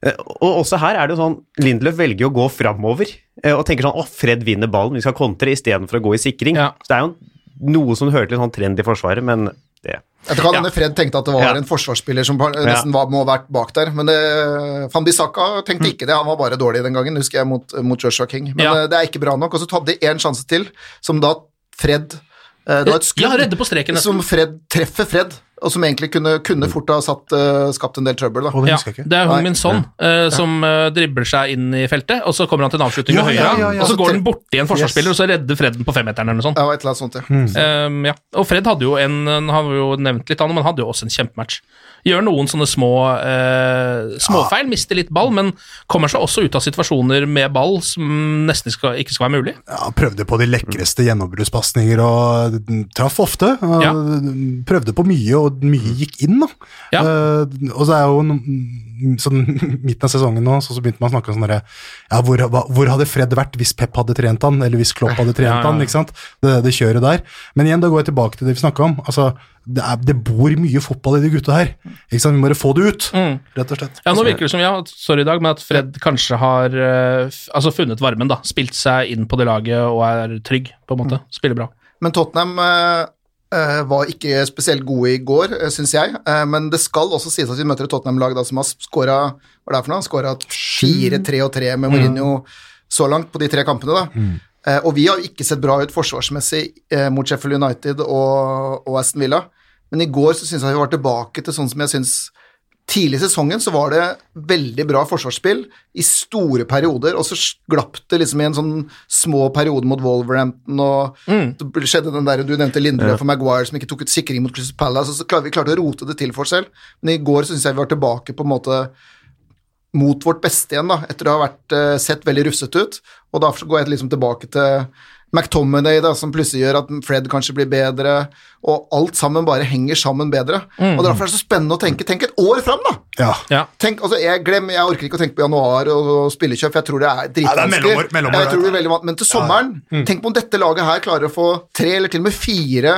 eh, og også her er det jo sånn Lindløf velger å gå framover eh, og tenker sånn Å, Fred vinner ballen, vi skal kontre istedenfor å gå i sikring. Ja. Så det er jo noe som hører til en sånn trend i Forsvaret, men Jeg tror ikke Fred tenkte at det var Ja. en forsvarsspiller som nesten var, må ha vært bak der, men det, Van Bissaka tenkte ikke det, han var bare dårlig den gangen, husker jeg, mot, mot Joshua King. Men Ja. eh, det er ikke bra nok. Og så hadde de én sjanse til, som da Fred eh, Det var et skudd ja, på streken, som Fred treffer Fred, og som egentlig kunne, kunne fort ha satt, uh, skapt en del trøbbel. Da. Ja, husker jeg ikke. det er. Hung Min Son uh, som uh, dribler seg inn i feltet, og så kommer han til en avslutning Ja, med høyre, ja, ja, ja. og så går den borti en forsvarsspiller, og så redder Fred den på femmeteren eller noe sånt. Ja, et eller annet sånt, ja. Um, ja. Og Fred hadde jo en Han har jo nevnt litt, han, men han hadde jo også en kjempematch. Gjør noen sånne små eh, småfeil, mister litt ball, men kommer seg også ut av situasjoner med ball som nesten skal, ikke skal være mulig. Ja, prøvde på de lekreste gjennombruddspasninger og traff ofte. Ja. Prøvde på mye, og mye gikk inn, da. Ja. Eh, og så er jo sånn midten av sesongen nå, så, så begynte man å snakke om sånn derre Ja, hvor, hvor hadde Fred vært hvis Pep hadde trent han, eller hvis Klopp hadde trent Ja, ja. han, ikke sant? Det, det kjøret der. Men igjen, da går jeg tilbake til det vi snakka om. Altså, det, er, det bor mye fotball i de gutta her. Ikke sant? Vi må bare få det ut, Mm. rett og slett. Ja, Nå virker det som, ja, sorry i dag, men at Fred kanskje har eh, altså funnet varmen, da. Spilt seg inn på det laget og er trygg, på en måte. Spiller bra. Men Tottenham eh, var ikke spesielt gode i går, uh, syns jeg. Eh, men det skal også sies at vi møter et Tottenham-lag som har skåra Hva er? Skåra fire, tre og tre med Mourinho så langt på de tre kampene. da. Mm. og vi har ikke sett bra ut forsvarsmessig eh, mot Sheffield United og, og Aston Villa. Men i går så syns jeg vi var tilbake til sånn som jeg syns Tidlig i sesongen så var det veldig bra forsvarsspill i store perioder, og så glapp det liksom i en sånn små periode mot Wolverhampton, og det skjedde den der du nevnte Lindre ja. for Maguire som ikke tok ut sikring mot Crystal Palace, og så klarte vi klarte å rote det til for oss selv. Men i går syns jeg vi var tilbake på en måte mot vårt beste igjen, da, etter å ha vært, eh, sett veldig rufsete ut. Og da går jeg liksom tilbake til McTominay, da, som plutselig gjør at Fred kanskje blir bedre, og alt sammen bare henger sammen bedre. Og Derfor er det så spennende å tenke Tenk et år fram, da! Ja. Ja. Tenk, altså jeg, glem, jeg orker ikke å tenke på januar og spillekjøp, for jeg tror det er Ja, dritvanskelig. van- Men til sommeren, tenk på om dette laget her klarer å få tre eller til og med fire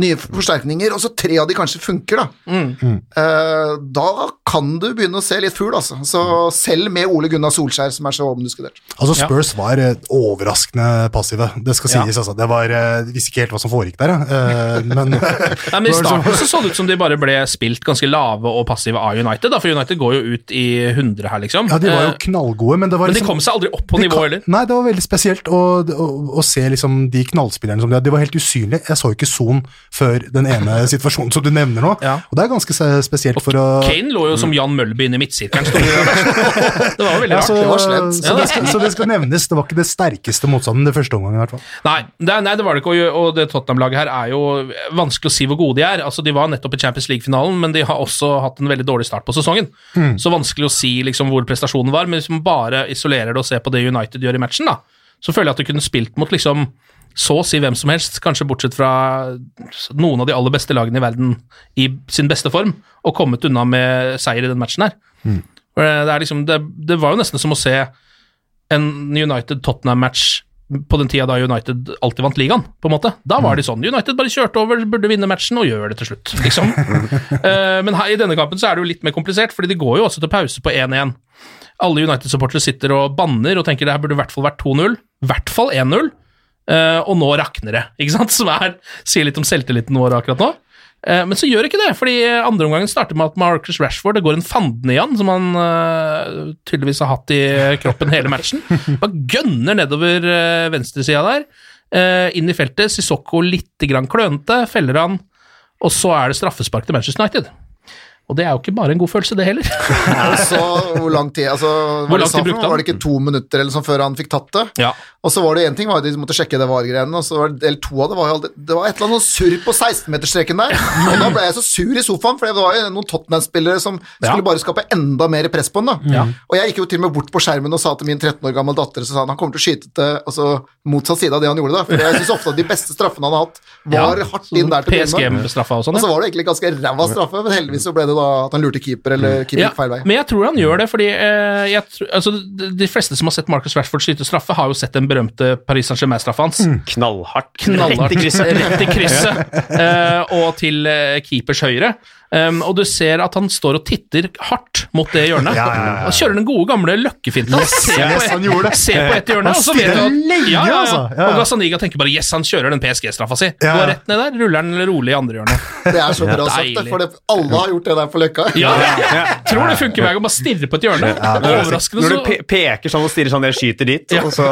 nye forsterkninger, og så tre av de kanskje funker, da. Eh, da kan du begynne å se litt fugl, altså. Så selv med Ole Gunnar Solskjær, som er så omdiskutert. Altså Spurs var eh, overraskende passive, det skal Ja. sies. altså. Det var, jeg visste ikke helt hva som foregikk der, ja. Eh, men Nei, men I starten så, så det ut som de bare ble spilt ganske lave og passive av United, da, for United går jo ut i 100 her, liksom. Ja, de var jo Eh, knallgode, men det var men de liksom kom seg aldri opp på nivå kan- heller. Nei, det var veldig spesielt å, å, å se liksom de knallspillerne som de hadde. De var helt usynlige. Jeg så jo ikke Son før den ene situasjonen som du nevner nå. Og det er ganske spesielt for å Kane lå jo som Jan Mølby inne i midtsirkelen. det var jo veldig Ja, så, Det var slett. så, det skal, så det skal nevnes. Det var ikke det sterkeste motstanden det første omgangen, i hvert fall. Nei, det, nei, det var det ikke, og- og det Tottenham-laget her er jo vanskelig å si hvor gode de er. Altså, De var nettopp i Champions League-finalen, men de har også hatt en veldig dårlig start på sesongen. Mm. Så vanskelig å si liksom hvor prestasjonen var, men hvis man bare isolerer det og ser på det United gjør i matchen, da, så føler jeg at du kunne spilt mot liksom så å si hvem som helst, kanskje bortsett fra noen av de aller beste lagene i verden i sin beste form, og kommet unna med seier i den matchen her. Mm. Det, er liksom, det, det var jo nesten som å se en United-Tottenham-match på den tida da United alltid vant ligaen, på en måte. Da var de sånn. United bare kjørte over, burde vinne matchen, og gjør det til slutt, liksom. Eh, men her, i denne kampen så er det jo litt mer komplisert, fordi de går jo også til pause på 1-1. Alle United-supportere sitter og banner og tenker det her burde i hvert fall vært 2-0. I hvert fall 1-0. Eh, og nå rakner det, ikke sant? Som er, sier litt om selvtilliten vår akkurat nå. Uh, men så gjør ikke det, fordi andre omgangen starter med at Marcus Rashford Det går en fanden i han, som han uh, tydeligvis har hatt i kroppen hele matchen. Bare gønner nedover uh, venstresida der, inn i feltet. Sissoko litt grann klønete, feller han, og så er det straffespark til Manchester United. Og det er jo ikke bare en god følelse, det heller. Så hvor lang tid altså, Hvor var, det lang tid brukte han? var det ikke to minutter eller sånn før han fikk tatt det? Ja. Og så var det én ting, var at de måtte sjekke det VAR-greiene, og så var det, eller to av det var jo Det var et eller annet sånn surr på 16-meterstreken der, og da ble jeg så sur i sofaen, for det var jo noen Tottenham-spillere som skulle bare skape enda mer press på han, da. Ja. Og jeg gikk jo til og med bort på skjermen og sa til min 13 år gammel datter så sa han han kommer til å skyte til altså, motsatt side av det han gjorde, da. For jeg syns ofte at de beste straffene han har hatt, var Ja, hardt inn der til. PSG-straffa og sånn. Og så var det egentlig ganske ræva straffe, men heldigvis så ble det da at han lurte keeper, eller keeper gikk feil vei. Men jeg tror han gjør det, fordi eh, jeg tror, altså, de, de fleste som har sett Marcus Rashford skyte straffe, har jo sett den berømte Paris Saint-Germain-straffa hans. Knallhardt. Knallhardt. Rett i krysset. Rett i krysset. Eh, og til eh, keepers høyre. Um, og du ser at han står og titter hardt mot det hjørnet. Ja, ja, ja, ja. Han kjører den gode, gamle løkkefinta. Yes, ser på et- han på ett hjørne, og så vet du stirrer at lenge, ja, ja, ja. altså. Ja, ja. Og Gazzaniga tenker bare 'yes, han kjører den PSG-straffa si'. Går rett ned der, ruller den rolig i andre hjørnet. Det er så bra sagt, det, for det, alle har gjort det der på Løkka. Ja, Tror det funker hver gang, bare stirre på et hjørne. Overraskende Når du pe peker sånn og stirrer sånn, jeg skyter dit, og så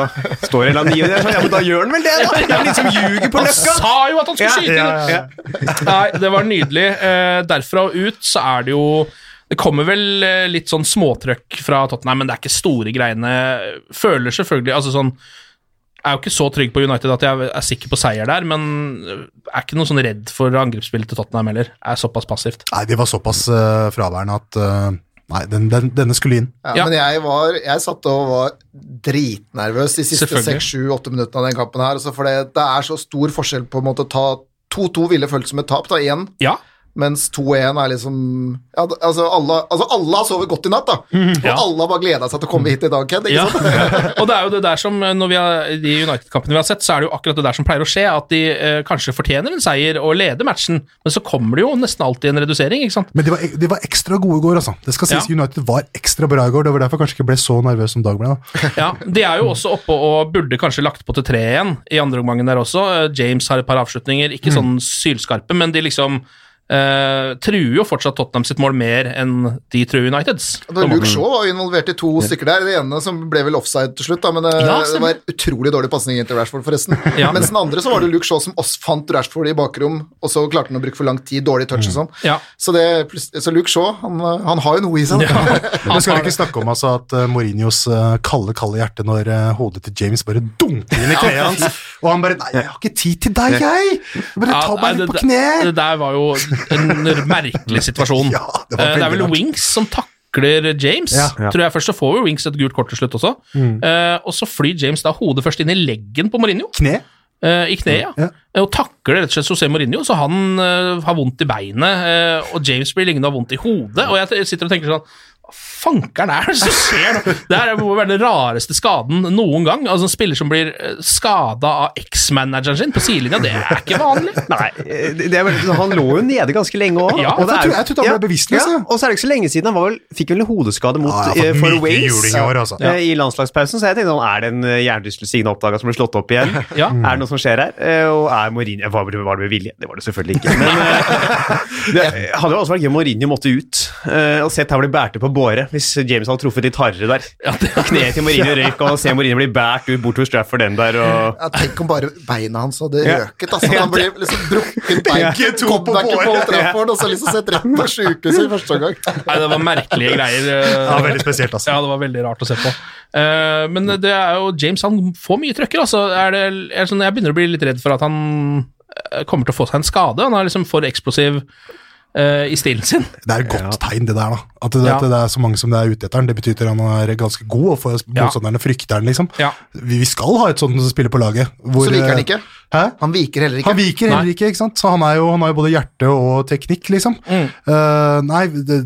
står det en eller annen der sånn, ja, men da gjør han vel det, da! Er liksom ljuger på Løkka! Han sa jo at han skulle skyte! ja, inn. ja. Nei, det var nydelig. Eh, derfra og ut så er det jo Det kommer vel eh, litt sånn småtrøkk fra Tottenham, men det er ikke store greiene. Føler selvfølgelig Altså sånn Jeg er jo ikke så trygg på United at jeg er sikker på seier der, men er ikke noe sånn redd for angrepsspillet til Tottenham heller. Er såpass passivt. Nei, de var såpass uh, fraværende at uh Nei, den, den, denne skulle inn. Ja, Ja. Men jeg var Jeg satt og var dritnervøs de siste Selvfølgelig. seks, sju, åtte minuttene av den kampen her. Altså for det, det er så stor forskjell på en måte å ta 2-2 ville føltes som et tap, da, igjen. Ja. Mens 2-1 er liksom ja, altså, alle, altså alle har sovet godt i natt, da. Og Ja. alle har bare gleda seg til å komme hit i dag, Ken. Ikke Ja. sant? og det er jo det der som, eh, når vi har, de United-kampene vi har sett, så er det jo akkurat det der som pleier å skje, at de eh, kanskje fortjener en seier og leder matchen, men så kommer det jo nesten alltid en redusering, ikke sant? Men de var, de var ekstra gode i går, altså. Det skal sies Ja. United var ekstra bra i går. Det var derfor jeg kanskje ikke ble så nervøs som Dag ble. da. Ja, De er jo også oppe og burde kanskje lagt på til tre igjen i andre omgangen der også. Eh, James har et par avslutninger, ikke sånn sylskarpe, men de liksom eh, truer jo fortsatt Tottenham sitt mål mer enn de truer Uniteds. da Luke Shaw var jo involvert i to stykker der. Det ene som ble vel offside til slutt, da, men det, Ja, det var utrolig dårlig pasning inn til Rashford, forresten. Ja. Mens den andre så var det Luke Shaw som også fant Rashford i bakrom, og så klarte han å bruke for lang tid, dårlig touch og sånn. Ja. Så, det, så Luke Shaw, han, han har jo noe i seg. Ja, Men skal vi ikke snakke om altså, at uh, Mourinhos eh, kalde, kalde hjerte når eh, hodet til James bare dunker inn i kneet hans, og han bare 'Nei, jeg har ikke tid til deg, jeg! Bare ta meg nei, litt på det- kne!' Det der var jo en merkelig situasjon. Ja, det Eh, det er vel. Wings som takler James. Ja. Ja. Tror jeg Først så får jo Wings et gult kort til slutt også. Eh, og så flyr James da hodet først inn i leggen på Mourinho. Kne? Uh, I kneet, ja. Ja. Og takler rett og slett José Mourinho, så han uh, har vondt i beinet. og James blir liggende og har vondt i hodet. Og jeg sitter og tenker sånn fankeren er det som skjer nå? Det her må være den rareste skaden noen gang. Altså En spiller som blir skada av eks-manageren sin på sidelinja, det er ikke vanlig. Nei, eh, det er veldig, han lå jo nede ganske lenge òg. Ja, jeg tror- jeg tror han ble bevisstløs, Ja, og så er det ikke så lenge siden han var vel, fikk vel en hodeskade mot eh, fått for Wales i år, altså. ja. i landslagspausen, så jeg tenkte sånn, er det en eh, hjernerystelse ingen oppdaga som ble slått opp igjen? Ja. Er det noe som skjer her? Eh, Og er Mourinho Var det, med vilje? Det var det selvfølgelig ikke. Men eh, det hadde jo også vært gøy om Mourinho måtte ut eh, og sett her hvor de bærte på båre hvis James hadde truffet litt hardere der. Ja, det... Kneet til Mourinho røyk, og se Mourinho bli båret ut bort hos Strafford den der. og... Ja, tenk om bare beina hans hadde Ja. røket. Altså, han ble liksom brukket bein. Ja, to på på Trafford, og så liksom sett rett på sykehuset i første omgang. Nei, det var merkelige greier. eh. Ja, veldig spesielt, altså. Ja, det var veldig rart å se på. Eh, men det er jo James han får mye trøkker, altså. Er det, er sånn, jeg begynner å bli litt redd for at han eh, kommer til å få seg en skade. Han er liksom for eksplosiv i stilen sin. Det er et godt tegn, det der. da. At det, Ja. at det er så mange som det er ute etter. Det betyr at han er ganske god, og for Ja. frykter han, liksom. Ja. Vi, vi skal ha et sånt som spiller på laget. hvor, Så viker han eh, ikke. Hæ? Han viker heller ikke. Han viker heller ikke, ikke sant? så han, er jo, han har jo både hjerte og teknikk, liksom. Mm. Uh, nei, det,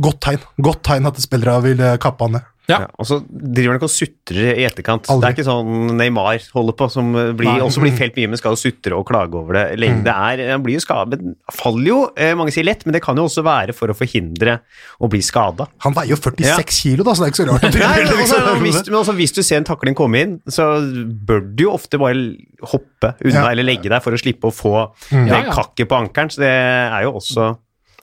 godt tegn. Godt tegn at spillere vil eh, kappe han ned. Ja. Ja, og så driver han ikke og sutrer i etterkant. Aldri. Det er ikke sånn Neymar holder på, som blir, også blir felt mye, men skal jo sutre og klage over det lenge. Det er, han blir jo skadet, faller jo, eh, mange sier lett, men det kan jo også være for å forhindre å bli skada. Han veier jo 46 kilo, da, så det er ikke så rart. Nei, men også, liksom- hvis, men også, hvis du ser en takling komme inn, så bør du jo ofte bare hoppe unna Ja. eller legge deg for å slippe å få mm. det ja. kakket på ankelen. Så det er jo også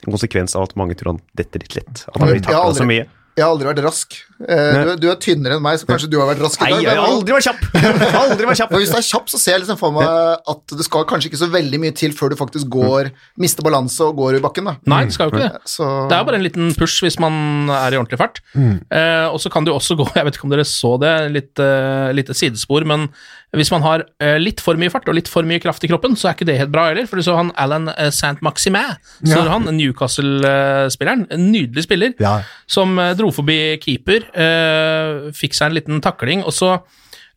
en konsekvens av at mange tror han detter litt lett. At han blir takla så mye. Jeg har aldri vært rask. Eh, du, du er tynnere enn meg, så kanskje du har vært rask i Nei, jeg har aldri vært kjapp! Aldri vært kjapp! Og hvis du er kjapp, så ser jeg liksom for meg at det skal kanskje ikke så veldig mye til før du faktisk går, mister balanse og går i bakken. da. Nei, det skal jo ikke det. Så Det er jo bare en liten push hvis man er i ordentlig fart. Eh, og så kan du også gå, jeg vet ikke om dere så det, litt, eh, litt sidespor, men hvis man har eh, litt for mye fart og litt for mye kraft i kroppen, så er ikke det helt bra heller. For du så han Alan uh, Saint-Maximin, så Ja. han Newcastle-spilleren, en nydelig spiller, Ja. som eh, dro forbi keeper, eh, fikk seg en liten takling, og så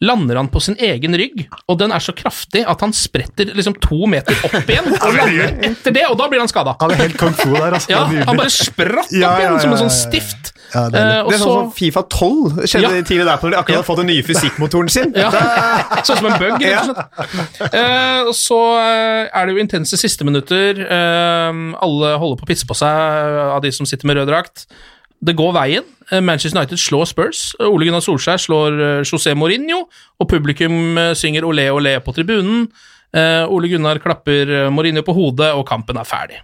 lander han på sin egen rygg, og den er så kraftig at han spretter liksom to meter opp igjen, og lander etter det, og da blir han skada. Han er helt kung fu der, altså. Ja, han bare spratt opp Ja, ja, igjen som en sånn ja, ja. stift. Ja, det, er uh, Det er så sånn som Fifa 12 skjedde Ja. tidlig der når de akkurat hadde fått den nye fysikkmotoren sin. ja, Sånn som en bug, rett og slett. Eh, og så eh, er det jo intense siste minutter. Uh, alle holder på å pisse på seg av de som sitter med rød drakt. Det går veien. Eh, Manchester United slår Spurs. Eh, Ole Gunnar Solskjær slår eh, José Mourinho, og publikum synger olé olé på tribunen. Ole Gunnar klapper Mourinho på hodet, og kampen er ferdig.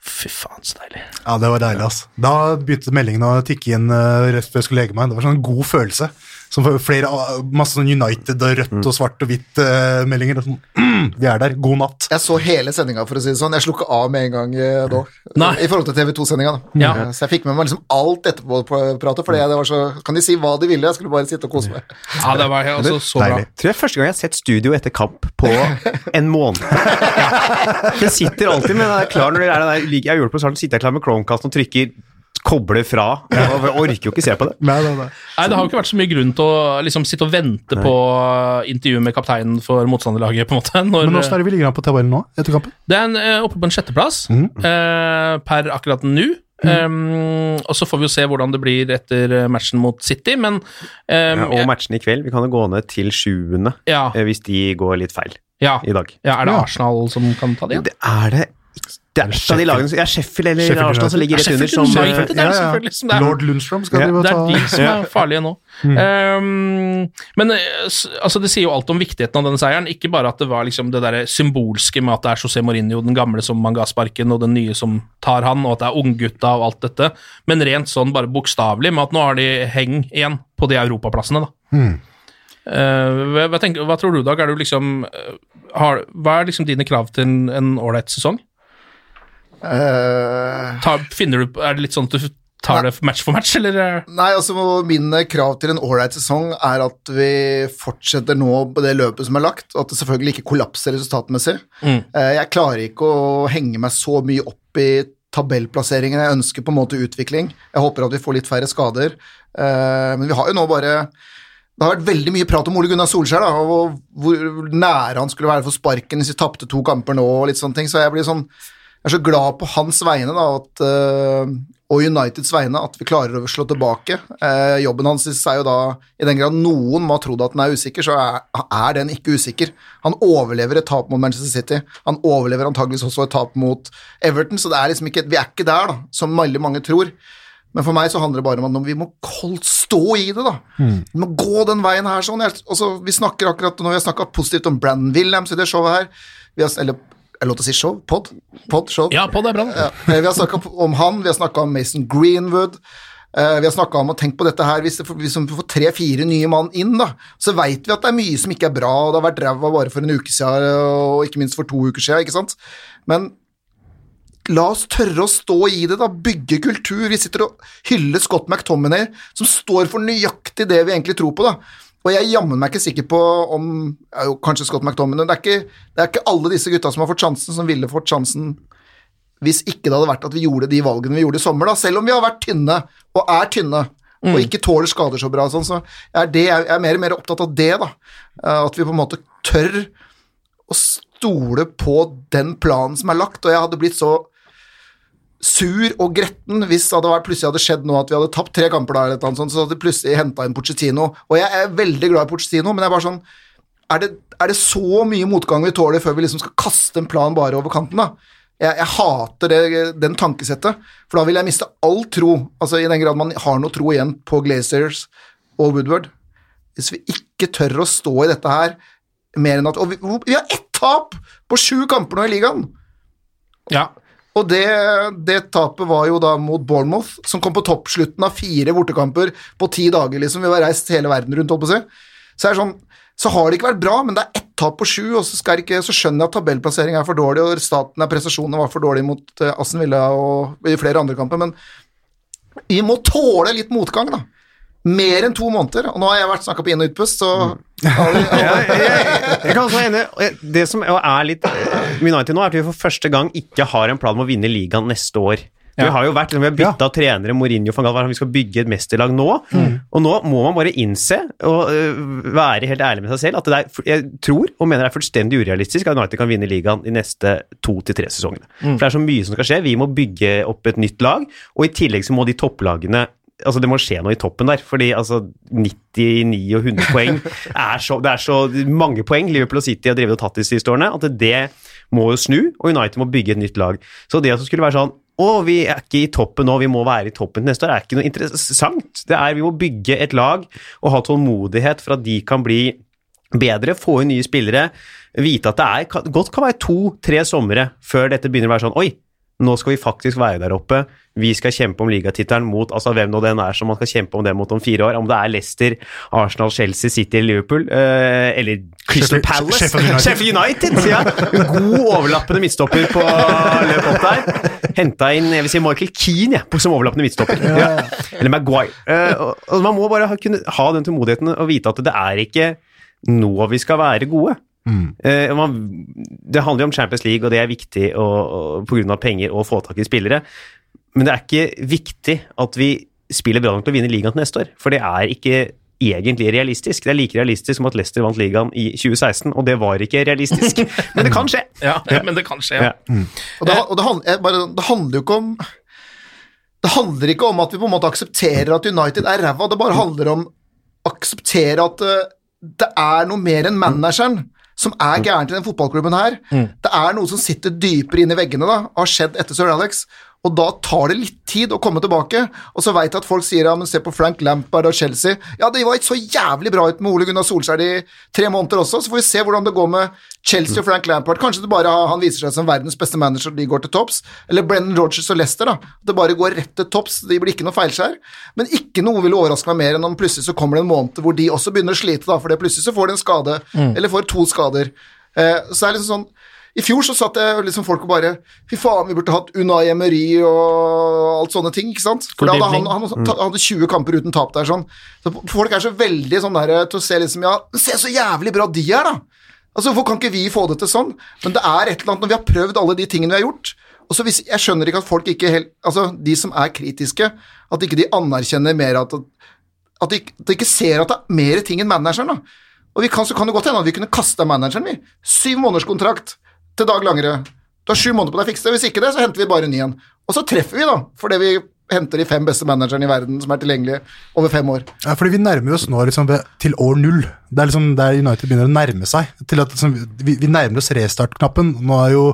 Fy faen, så deilig. Ja, det var deilig, ass. Da begynte meldingen å tikke inn rett før jeg skulle legge meg. Det var sånn god følelse. Som flere, uh, masse sånn United og rødt og svart og hvitt uh, meldinger. Og sånn, mm, vi er der, god natt. jeg så hele sendinga, for å si det sånn. Jeg slukka av med en gang uh, da. Nei. I forhold til TV2-sendinga. da. Ja. Eh, Så jeg fikk med meg liksom alt etterpå-pratet, for det var så Kan de si hva de ville, jeg skulle bare sitte og kose meg. Ja, det var altså så bra. Deilig. Tror jeg første gang jeg har sett studio etter kamp på en måned. Jeg sitter alltid med den er klar når det er det der, jeg gjør det på starten, sitter jeg klar med Chromecast og trykker koble fra. Jeg orker jo ikke se på det. Nei, nei, nei. Nei, Det har jo ikke vært så mye grunn til å liksom, sitte og vente på intervju med kapteinen for motstanderlaget. på en måte. Når, Men åssen er det vi ligger an på tabellen nå, etter kampen? det er en, eh, oppe på en sjetteplass eh, per akkurat nå. Um, og så får vi jo se hvordan det blir etter eh, matchen mot City, men um, Ja, og matchen i kveld. Vi kan jo gå ned til sjuende ja, eh, hvis de går litt feil ja, i dag. ja, er det Ja. Arsenal som kan ta det igjen? Det er det Det er et av de lagene som- Ja, Sheffield eller Sheffield Arsenal som ligger rett under. Som, United, det er ja, ja. som det er. Lord Lundstrøm skal Ja, de jo ta Det er de som er farlige nå. Um, men eh, altså, det sier jo alt om viktigheten av denne seieren. Ikke bare at det var liksom det der symbolske med at det er José Mourinho, den gamle som man ga sparken, og den nye som tar han, og at det er unggutta og alt dette, men rent sånn bare bokstavelig med at nå har de heng igjen på de europaplassene, da. Mm. hva, hva, tenker, hva tror du, Dag? Er du liksom, eh, har, hva er liksom dine krav til en- en ålreit sesong? Eh, Ta, finner du, er det litt sånn at du tar det match for match, eller? eh? Nei, altså Mine krav til en ålreit sesong er at vi fortsetter nå på det løpet som er lagt, og at det selvfølgelig ikke kollapser resultatmessig. Mm. Eh, Jeg klarer ikke å henge meg så mye opp i tabellplasseringen. Jeg ønsker på en måte utvikling. Jeg håper at vi får litt færre skader. Eh, Men vi har jo nå bare Det har vært veldig mye prat om Ole Gunnar Solskjær, da, og hvor nære han skulle være for sparken hvis vi tapte to kamper nå, og litt sånne ting, så jeg blir sånn jeg er så glad på hans vegne da, at, eh, og Uniteds vegne at vi klarer å slå tilbake. Eh, jobben hans er jo da, i den grad noen må ha trodd at den er usikker, så er, er den ikke usikker. Han overlever et tap mot Manchester City. Han overlever antageligvis også et tap mot Everton, så det er liksom ikke, vi er ikke der, da, som veldig mange tror. Men for meg så handler det bare om at vi må holdt stå i det, da. Vi må gå den veien her sånn. Jeg, også, vi snakker akkurat nå, vi har snakka positivt om Brandon Williams i det showet her. Vi har, eller er lov til å si show? Pod? Pod, show? Ja, pod er bra. Ja. Eh, Vi har snakka om han, vi har snakka om Mason Greenwood. eh, vi har snakka om å tenke på dette her, hvis vi får tre-fire nye mann inn, da, så veit vi at det er mye som ikke er bra, og det har vært ræva bare for en uke siden, og ikke minst for to uker siden, ikke sant. Men la oss tørre å stå i det, da. Bygge kultur. Vi sitter og hyller Scott McTominay, som står for nøyaktig det vi egentlig tror på, da. Og jeg er jammen meg ikke sikker på om jo, Kanskje Scott McTominay det er, ikke, det er ikke alle disse gutta som har fått sjansen, som ville fått sjansen hvis ikke det hadde vært at vi gjorde de valgene vi gjorde i sommer, da. Selv om vi har vært tynne, og er tynne, og ikke tåler skader så bra, sånn, så er det, jeg er mer og mer opptatt av det, da. Eh, At vi på en måte tør å stole på den planen som er lagt, og jeg hadde blitt så sur og gretten hvis det hadde vært, plutselig hadde skjedd noe at vi hadde tapt tre kamper der, eller sånt, så hadde de plutselig henta inn Pochettino. Og jeg er veldig glad i Pochettino, men jeg er bare sånn er det, er det så mye motgang vi tåler før vi liksom skal kaste en plan bare over kanten, da? Jeg, jeg hater det, den tankesettet, for da vil jeg miste all tro, altså i den grad man har noe tro igjen på Glazers og Woodward. Hvis vi ikke tør å stå i dette her mer enn at Og vi, vi har ett tap på sju kamper nå i ligaen! Ja. Og det, det tapet var jo da mot Bournemouth, som kom på toppslutten av fire bortekamper på ti dager, liksom. Vi var reist hele verden rundt, holdt på å si. Så, er det sånn, så har det ikke vært bra, men det er ett tap på sju, og så, skal ikke, så skjønner jeg at tabellplassering er for dårlig, og staten er prestasjonene var for dårlig mot Assen Aston Villa og i flere andre kamper, men vi må tåle litt motgang, da. Mer enn to måneder, og nå har jeg vært snakka på inn- og utpust, så alle, jeg, jeg, jeg, jeg kan også være enig. Det som er litt med United nå, er at vi for første gang ikke har en plan om å vinne ligaen neste år. Vi har jo vært, vi har bytta trenere, Mourinho van Gaal, vi skal bygge et mesterlag nå. Og nå må man bare innse, og øh, være helt ærlig med seg selv, at det er, jeg tror og mener det er fullstendig urealistisk at United kan vinne ligaen de neste to til tre sesongene. For det er så mye som skal skje. Vi må bygge opp et nytt lag, og i tillegg så må de topplagene Altså Det må skje noe i toppen der, fordi altså 99 og 100 poeng er så, Det er så mange poeng Liverpool og City har drevet og tatt de siste årene, at det må jo snu, og United må bygge et nytt lag. Så det at det skulle være sånn å, vi er ikke i toppen nå, vi må være i toppen til neste år, er ikke noe interessant. Det er, Vi må bygge et lag og ha tålmodighet for at de kan bli bedre, få inn nye spillere, vite at det er, godt kan være to-tre somre før dette begynner å være sånn Oi, nå skal vi faktisk være der oppe. Vi skal kjempe om ligatittelen mot altså hvem nå den er som man skal kjempe om det mot om fire år. Om det er Leicester, Arsenal, Chelsea, City eller Liverpool. Eh, eller Crystal Sheffield- Palace. Sheffield United. Sheffield United, ja. God overlappende midtstopper på løp opp der. Henta inn jeg vil si Michael Keane ja, som overlappende midtstopper. Ja. Eller Maguire. Eh, og, og man må bare ha, kunne ha den tålmodigheten og vite at det er ikke nå vi skal være gode. Eh, man, det handler jo om Champions League, og det er viktig pga. penger å få tak i spillere. Men det er ikke viktig at vi spiller bra nok til å vinne ligaen til neste år. For det er ikke egentlig realistisk. Det er like realistisk som at Leicester vant ligaen i 2016, og det var ikke realistisk. Men det kan skje. Ja, men det kan skje. Ja. Ja. Og det, og det, handler, bare, det handler jo ikke om Det handler ikke om at vi på en måte aksepterer at United er ræva, det bare handler om å akseptere at eh, det er noe mer enn manageren som er gærent i den fotballklubben her. Det er noe som sitter dypere inn i veggene, da, har skjedd etter Sir Alex. Og da tar det litt tid å komme tilbake. Og så veit jeg at folk sier ja, men se på Frank Lampard og Chelsea. Ja, det var ikke så jævlig bra ut med Ole Gunnar Solskjær i tre måneder også, så får vi se hvordan det går med Chelsea og Frank Lampard. Kanskje det bare han viser seg som verdens beste manager, de går til topps. Eller Brennan Rogers og Leicester, da. Det bare går rett til topps, de blir ikke noe feilskjær. Men ikke noe vil overraske meg mer enn om plutselig så kommer det en måned hvor de også begynner å slite, da, for det plutselig så får de en skade, eller får to skader. Eh, så er det liksom sånn i fjor så satt jeg liksom folk og bare Fy faen, vi burde hatt Unai Emery og alt sånne ting, ikke sant? For da hadde han, han, han hadde 20 kamper uten tap der, sånn. Så folk er så veldig sånn der til å se liksom Ja, se så jævlig bra de er, da! Altså, Hvorfor kan ikke vi få det til sånn? Men det er et eller annet når vi har prøvd alle de tingene vi har gjort. Og så hvis, Jeg skjønner ikke at folk ikke helt Altså, de som er kritiske, at ikke de anerkjenner mer at At de, at de ikke ser at det er mer ting enn manageren, da. Og vi kan, så kan det godt hende at vi kunne kasta manageren, vi. Syv måneders kontrakt til Dag Langere. Du har sju måneder på deg å fikse det. Hvis ikke det, så henter vi bare en ny en. Og så treffer vi, da, fordi vi henter de fem beste managerne i verden som er tilgjengelige over fem år. Ja, fordi vi nærmer oss nå liksom til år null. Det er liksom der United begynner å nærme seg. til at liksom, vi, vi nærmer oss restart-knappen. Nå har jo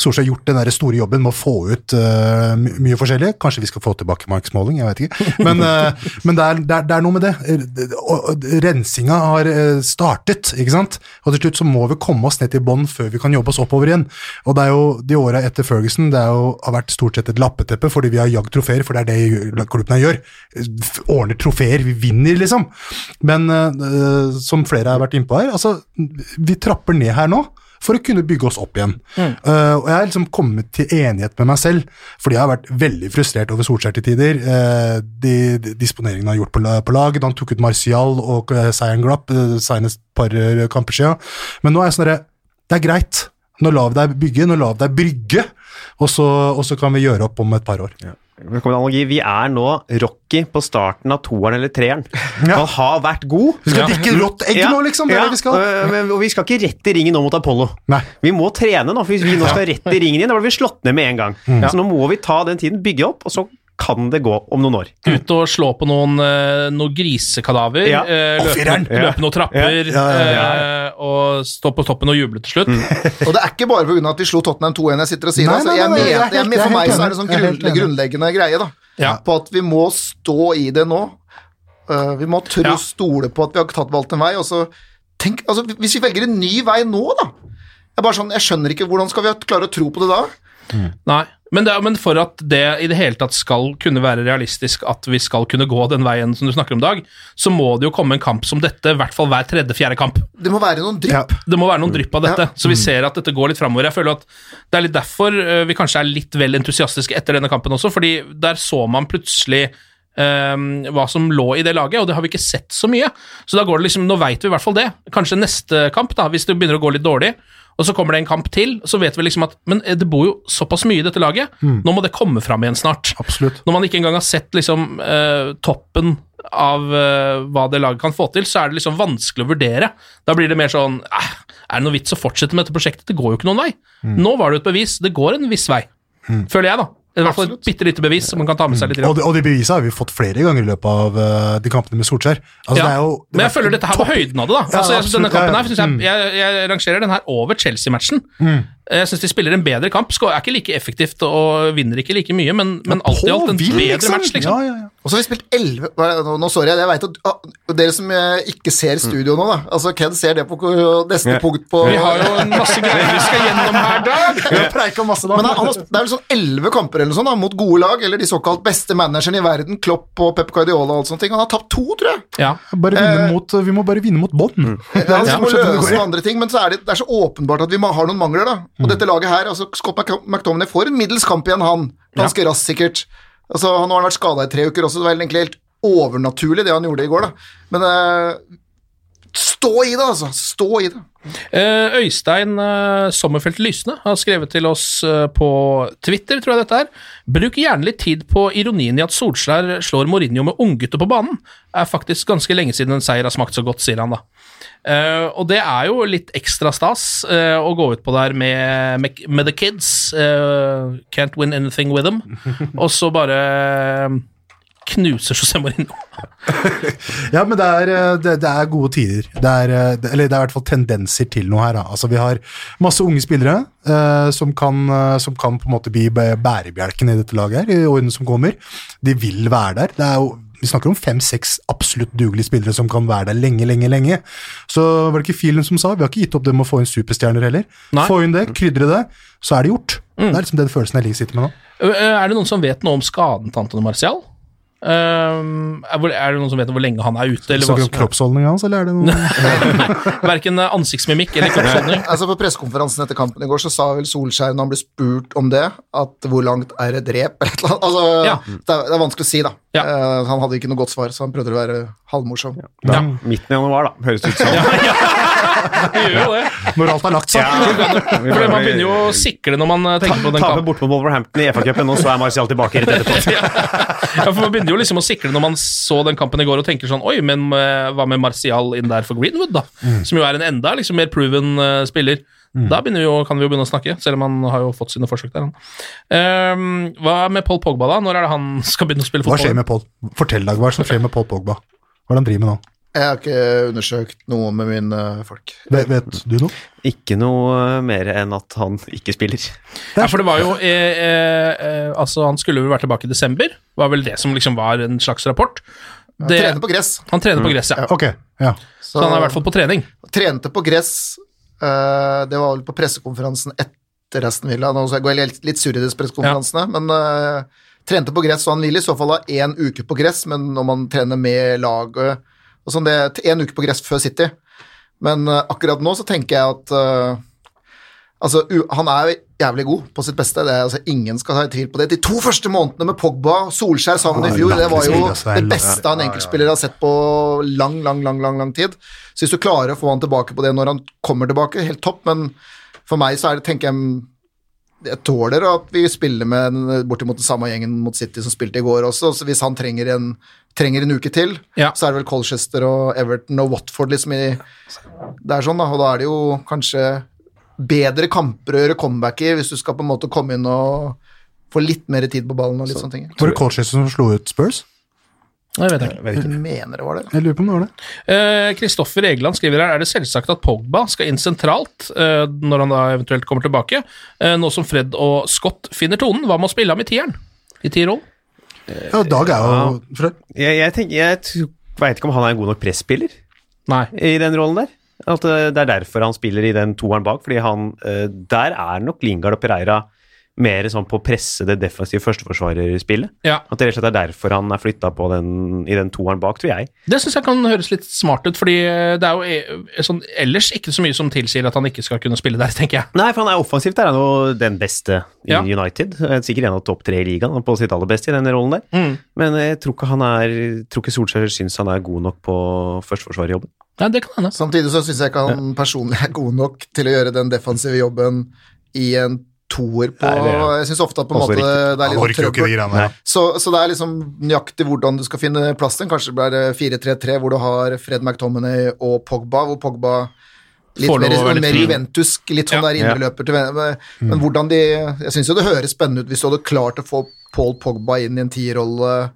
Solskjær gjort den der store jobben med å få ut uh, mye forskjellig. Kanskje vi skal få tilbake marksmåling, jeg vet ikke. Men, uh, men det, er, det, er, det, er, noe med det. Rensinga har uh, startet, ikke sant. Og til slutt så må vi komme oss ned til bånn før vi kan jobbe oss oppover igjen. Og det er jo de åra etter Ferguson det jo, har vært stort sett et lappeteppe fordi vi har jagd trofeer. For det er det klubbene gjør. Ordner trofeer, vi vinner, liksom. Men uh, som flere har vært innpå her, altså, vi trapper ned her nå for å kunne bygge oss opp igjen. Mm. Uh, og jeg har liksom kommet til enighet med meg selv, fordi jeg har vært veldig frustrert over Solskjær til tider. Uh, de, de disponeringene han har gjort på, på lag, da han tok ut Martial og uh, seieren glapp, uh, senest par kamper siden. Men nå er jeg sånn herre, Det er greit. Nå lar vi deg bygge, nå lar vi deg brygge, og så, og så kan vi gjøre opp om et par år. Ja. Vi er nå Rocky på starten av toeren eller treeren. Ja. Han har vært god. Vi skal drikke rått egg ja. nå, liksom. Ja. vi skal. Og vi skal ikke rett i ringen nå mot Apollo. Nei. Vi må trene nå, for hvis vi nå skal rett i ringen igjen, da blir vi slått ned med en gang. Mm. Så nå må vi ta den tiden, bygge opp, og så kan det gå om noen år. Ut og slå på noen, uh, noen grisekadaver, ja. uh, løpe, løpe, noen trapper ja. Ja, uh, og stå på toppen og juble til slutt. Mm. og det er ikke bare pga. at vi slo Tottenham 2-1 jeg sitter og sier det. Altså, jeg mener, jeg, for meg så er det sånn grunn, grunnleggende greie da, på at vi må stå i det nå. vi må tørre å stole på at vi har tatt valgt en vei. og så tenk, altså, Hvis vi velger en ny vei nå, da jeg, sånn, jeg skjønner ikke hvordan skal vi klare å tro på det da? Mm. Nei, men, det, men, for at det i det hele tatt skal kunne være realistisk at vi skal kunne gå den veien som du snakker om, Dag, så må det jo komme en kamp som dette, i hvert fall hver tredje-fjerde kamp. Det må være noen drypp. Ja. Det må være noen drypp av dette, ja. så vi ser at dette går litt framover. Jeg føler at det er litt derfor eh, vi kanskje er litt vel entusiastiske etter denne kampen også, fordi der så man plutselig Um, hva som lå i det laget, og det har vi ikke sett så mye. Så da går det liksom, nå veit vi i hvert fall det. Kanskje neste kamp, da, hvis det begynner å gå litt dårlig, og så kommer det en kamp til, så vet vi liksom at Men det bor jo såpass mye i dette laget. Mm. Nå må det komme fram igjen snart. Absolutt. Når man ikke engang har sett liksom uh, toppen av uh, hva det laget kan få til, så er det liksom vanskelig å vurdere. Da blir det mer sånn eh, Er det noe vits å fortsette med dette prosjektet? Det går jo ikke noen vei. Mm. Nå var det jo et bevis. Det går en viss vei. Mm. Føler jeg, da. I hvert fall et bitte lite bevis som man kan ta med seg litt. Mm. Og, de, og de bevisene har vi fått flere ganger i løpet av uh, de kampene med Solskjær. Altså, ja. jo, Men jeg føler dette her på høyden av det. da. Altså, ja, denne kampen her, jeg, jeg, jeg, rangerer den her over Chelsea-matchen. Mm. Jeg syns de spiller en bedre kamp. Er ikke like effektivt og vinner ikke like mye, men, men alt i alt en bedre liksom. match, liksom. Ja, ja, ja. Og så har vi spilt elleve Nå sorry, jeg vet at ah, dere som eh, ikke ser studio nå, da Altså, Ken ser det på neste ja. punkt på Vi har jo en masse greier vi skal gjennom her, Dag! Masse, da. Men han, han, det er vel sånn elleve kamper eller noe sånt da, mot gode lag, eller de såkalt beste managerne i verden, Klopp og Pep Guardiola og alt sånt. Han har tapt to, tror jeg. Ja. Eh, mot, vi må bare vinne mot Bodden. Mm. Ja, andre ting, men så er det, det er så åpenbart at vi har noen mangler, da. Og mm. dette laget her, altså Scott McTominay får en middels kamp igjen, han. Ganske ja. raskt, sikkert. Altså, han har vært skada i tre uker også, det var egentlig helt overnaturlig, det han gjorde i går, da. Men uh, stå i det, altså! Stå i det. Uh, Øystein uh, Sommerfelt Lysne har skrevet til oss uh, på Twitter, tror jeg dette er. Bruk gjerne litt tid på ironien i at Solskjær slår Mourinho med unggutter på banen. Er faktisk ganske lenge siden en seier har smakt så godt, sier han da. Uh, og det er jo litt ekstra stas uh, å gå ut på der med, med, med the kids. Uh, can't win anything with them. og så bare knuser José Mourinho. ja, men det er, det, det er, gode tider. Det er, det, eller det er i hvert fall tendenser til noe her. Da. Altså, vi har masse unge spillere som kan, som, kan, på en måte bli bærebjelken i dette laget her i årene som kommer. De vil være der. Det er jo vi snakker om fem-seks absolutt dugelige spillere som kan være der lenge, lenge, lenge. Så var det ikke Filen som sa vi har ikke gitt opp det med å få inn superstjerner heller. Nei. Få inn det, krydre det, så er det gjort. Mm. Det er liksom den følelsen jeg sitter med nå. Er det noen som vet noe om skaden til Antone Marcial? Um, er det noen som vet hvor lenge han er ute? Eller Snakker du om kroppsholdninga hans, eller er det noe Verken ansiktsmimikk eller kroppsholdning. altså På pressekonferansen etter kampen i går så sa vel Solskjær, når han ble spurt om det, at hvor langt er et drep? Eller et eller annet. Altså, ja. det, er, det, er, vanskelig å si, da. Ja. Uh, han hadde ikke noe godt svar, så han prøvde å være halvmorsom. Ja. Midten i januar, da, høres det ut som. Vi gjør jo det. Når alt er lagt seg. Fordi man begynner jo å sikle når man eh, tenker på den Taper kampen. bort mot Wolverhampton i FA-cupen, og så er Martial tilbake rett etterpå. Ja, for Man begynner jo liksom å sikle når man så den kampen i går og tenker sånn Oi, men eh, hva med Martial inn der for Greenwood, da? Som jo er en enda liksom mer proven uh, spiller. Da begynner vi jo, kan vi jo begynne å snakke, selv om han har jo fått sine forsøk der. Ehm, hva med Paul Pogba, da? Når er det han skal begynne å spille Hva fotball? skjer med Paul? Fortell, Dag, hva er det som skjer med Paul Pogba? Hva er det han driver med nå? Jeg har ikke undersøkt noe med mine folk. Vet, vet du noe? Ikke noe eh, mer enn at han ikke spiller. Ja, for det var jo eh, eh, Altså, han skulle vel være tilbake i desember, var vel det som liksom var en slags rapport. Han Det, trener på gress. han trener på gress, ja. Ok, ja. Så han er i hvert fall på trening. Trente på gress. eh, det var vel på pressekonferansen etter Aston Villa. Nå går jeg går litt, litt sur i disse pressekonferansene, men eh, trente på gress, så han vil i så fall ha én uke på gress, men når man trener med laget og sånn, det er én uke på gress før City. Men eh, akkurat nå så tenker jeg at uh, Altså, han er jævlig god på sitt beste. Det er, altså, ingen skal ta i tvil på det. De to første månedene med Pogba Solskjær sammen i fjor, det var jo altså. Det det beste en enkeltspiller har sett på lang, lang, lang, lang, lang tid. Så hvis du klarer å få han tilbake på det når han kommer tilbake, helt topp, men for meg så er det, tenker jeg jeg tåler at vi spiller med bortimot den samme gjengen mot City som spilte i går også, så hvis han trenger en, trenger en uke til, Ja. så er det vel Colchester og Everton og Watford liksom i Det er sånn, da, og da er det jo kanskje bedre kamper å gjøre comeback i hvis du skal på en måte komme inn og få litt mer tid på ballen og litt sånne ting. Var det Colchester som slo ut Spurs? Jeg vet ikke. Jeg mener det var det. Jeg lurer på om det var det. Eh, Kristoffer Egeland skriver her er det selvsagt at Pogba skal inn sentralt eh, når han da eventuelt kommer tilbake, eh, nå som Fred og Scott finner tonen. Hva med å spille ham i tieren? I tierrollen? Ja, Dag er jo Fred. Jeg, jeg, tenker, jeg veit ikke om han er en god nok presspiller Nei. i den rollen der. At eh, det er derfor han spiller i den toeren bak, fordi han eh, Der er nok Lingard og Pereira mer sånn på å presse det defensive førsteforsvarerspillet. Ja. At det rett og slett er derfor han er flytta på den, i den toeren bak, tror jeg. Det syns jeg kan høres litt smart ut, fordi eh, det er jo eh, sånn, ellers ikke så mye som tilsier at han ikke skal kunne spille der, tenker jeg. Nei, for han er offensivt. Der han er jo den beste i Ja. United. Eh, Sikkert en av topp tre i ligaen, på sitt aller beste i den rollen der. Mm. Men jeg tror ikke han er tror ikke Solskjær syns han er god nok på førsteforsvarerjobben. Ja, det kan hende. Samtidig så syns jeg ikke han personlig er god nok til å gjøre den defensive jobben i en toer på Nei, det Jeg syns ofte at på en måte riktig. det er litt de trøbbel. der. Så, så det er liksom nøyaktig hvordan du skal finne plass til. Kanskje det blir 4-3-3, hvor du har Fred McTominay og Pogba, hvor Pogba litt Får mer, litt mer litt. Juventusk, litt sånn Ja. der indreløper til men, Mm. men hvordan de Jeg syns jo det høres spennende ut hvis du hadde klart å få Paul Pogba inn i en tierrolle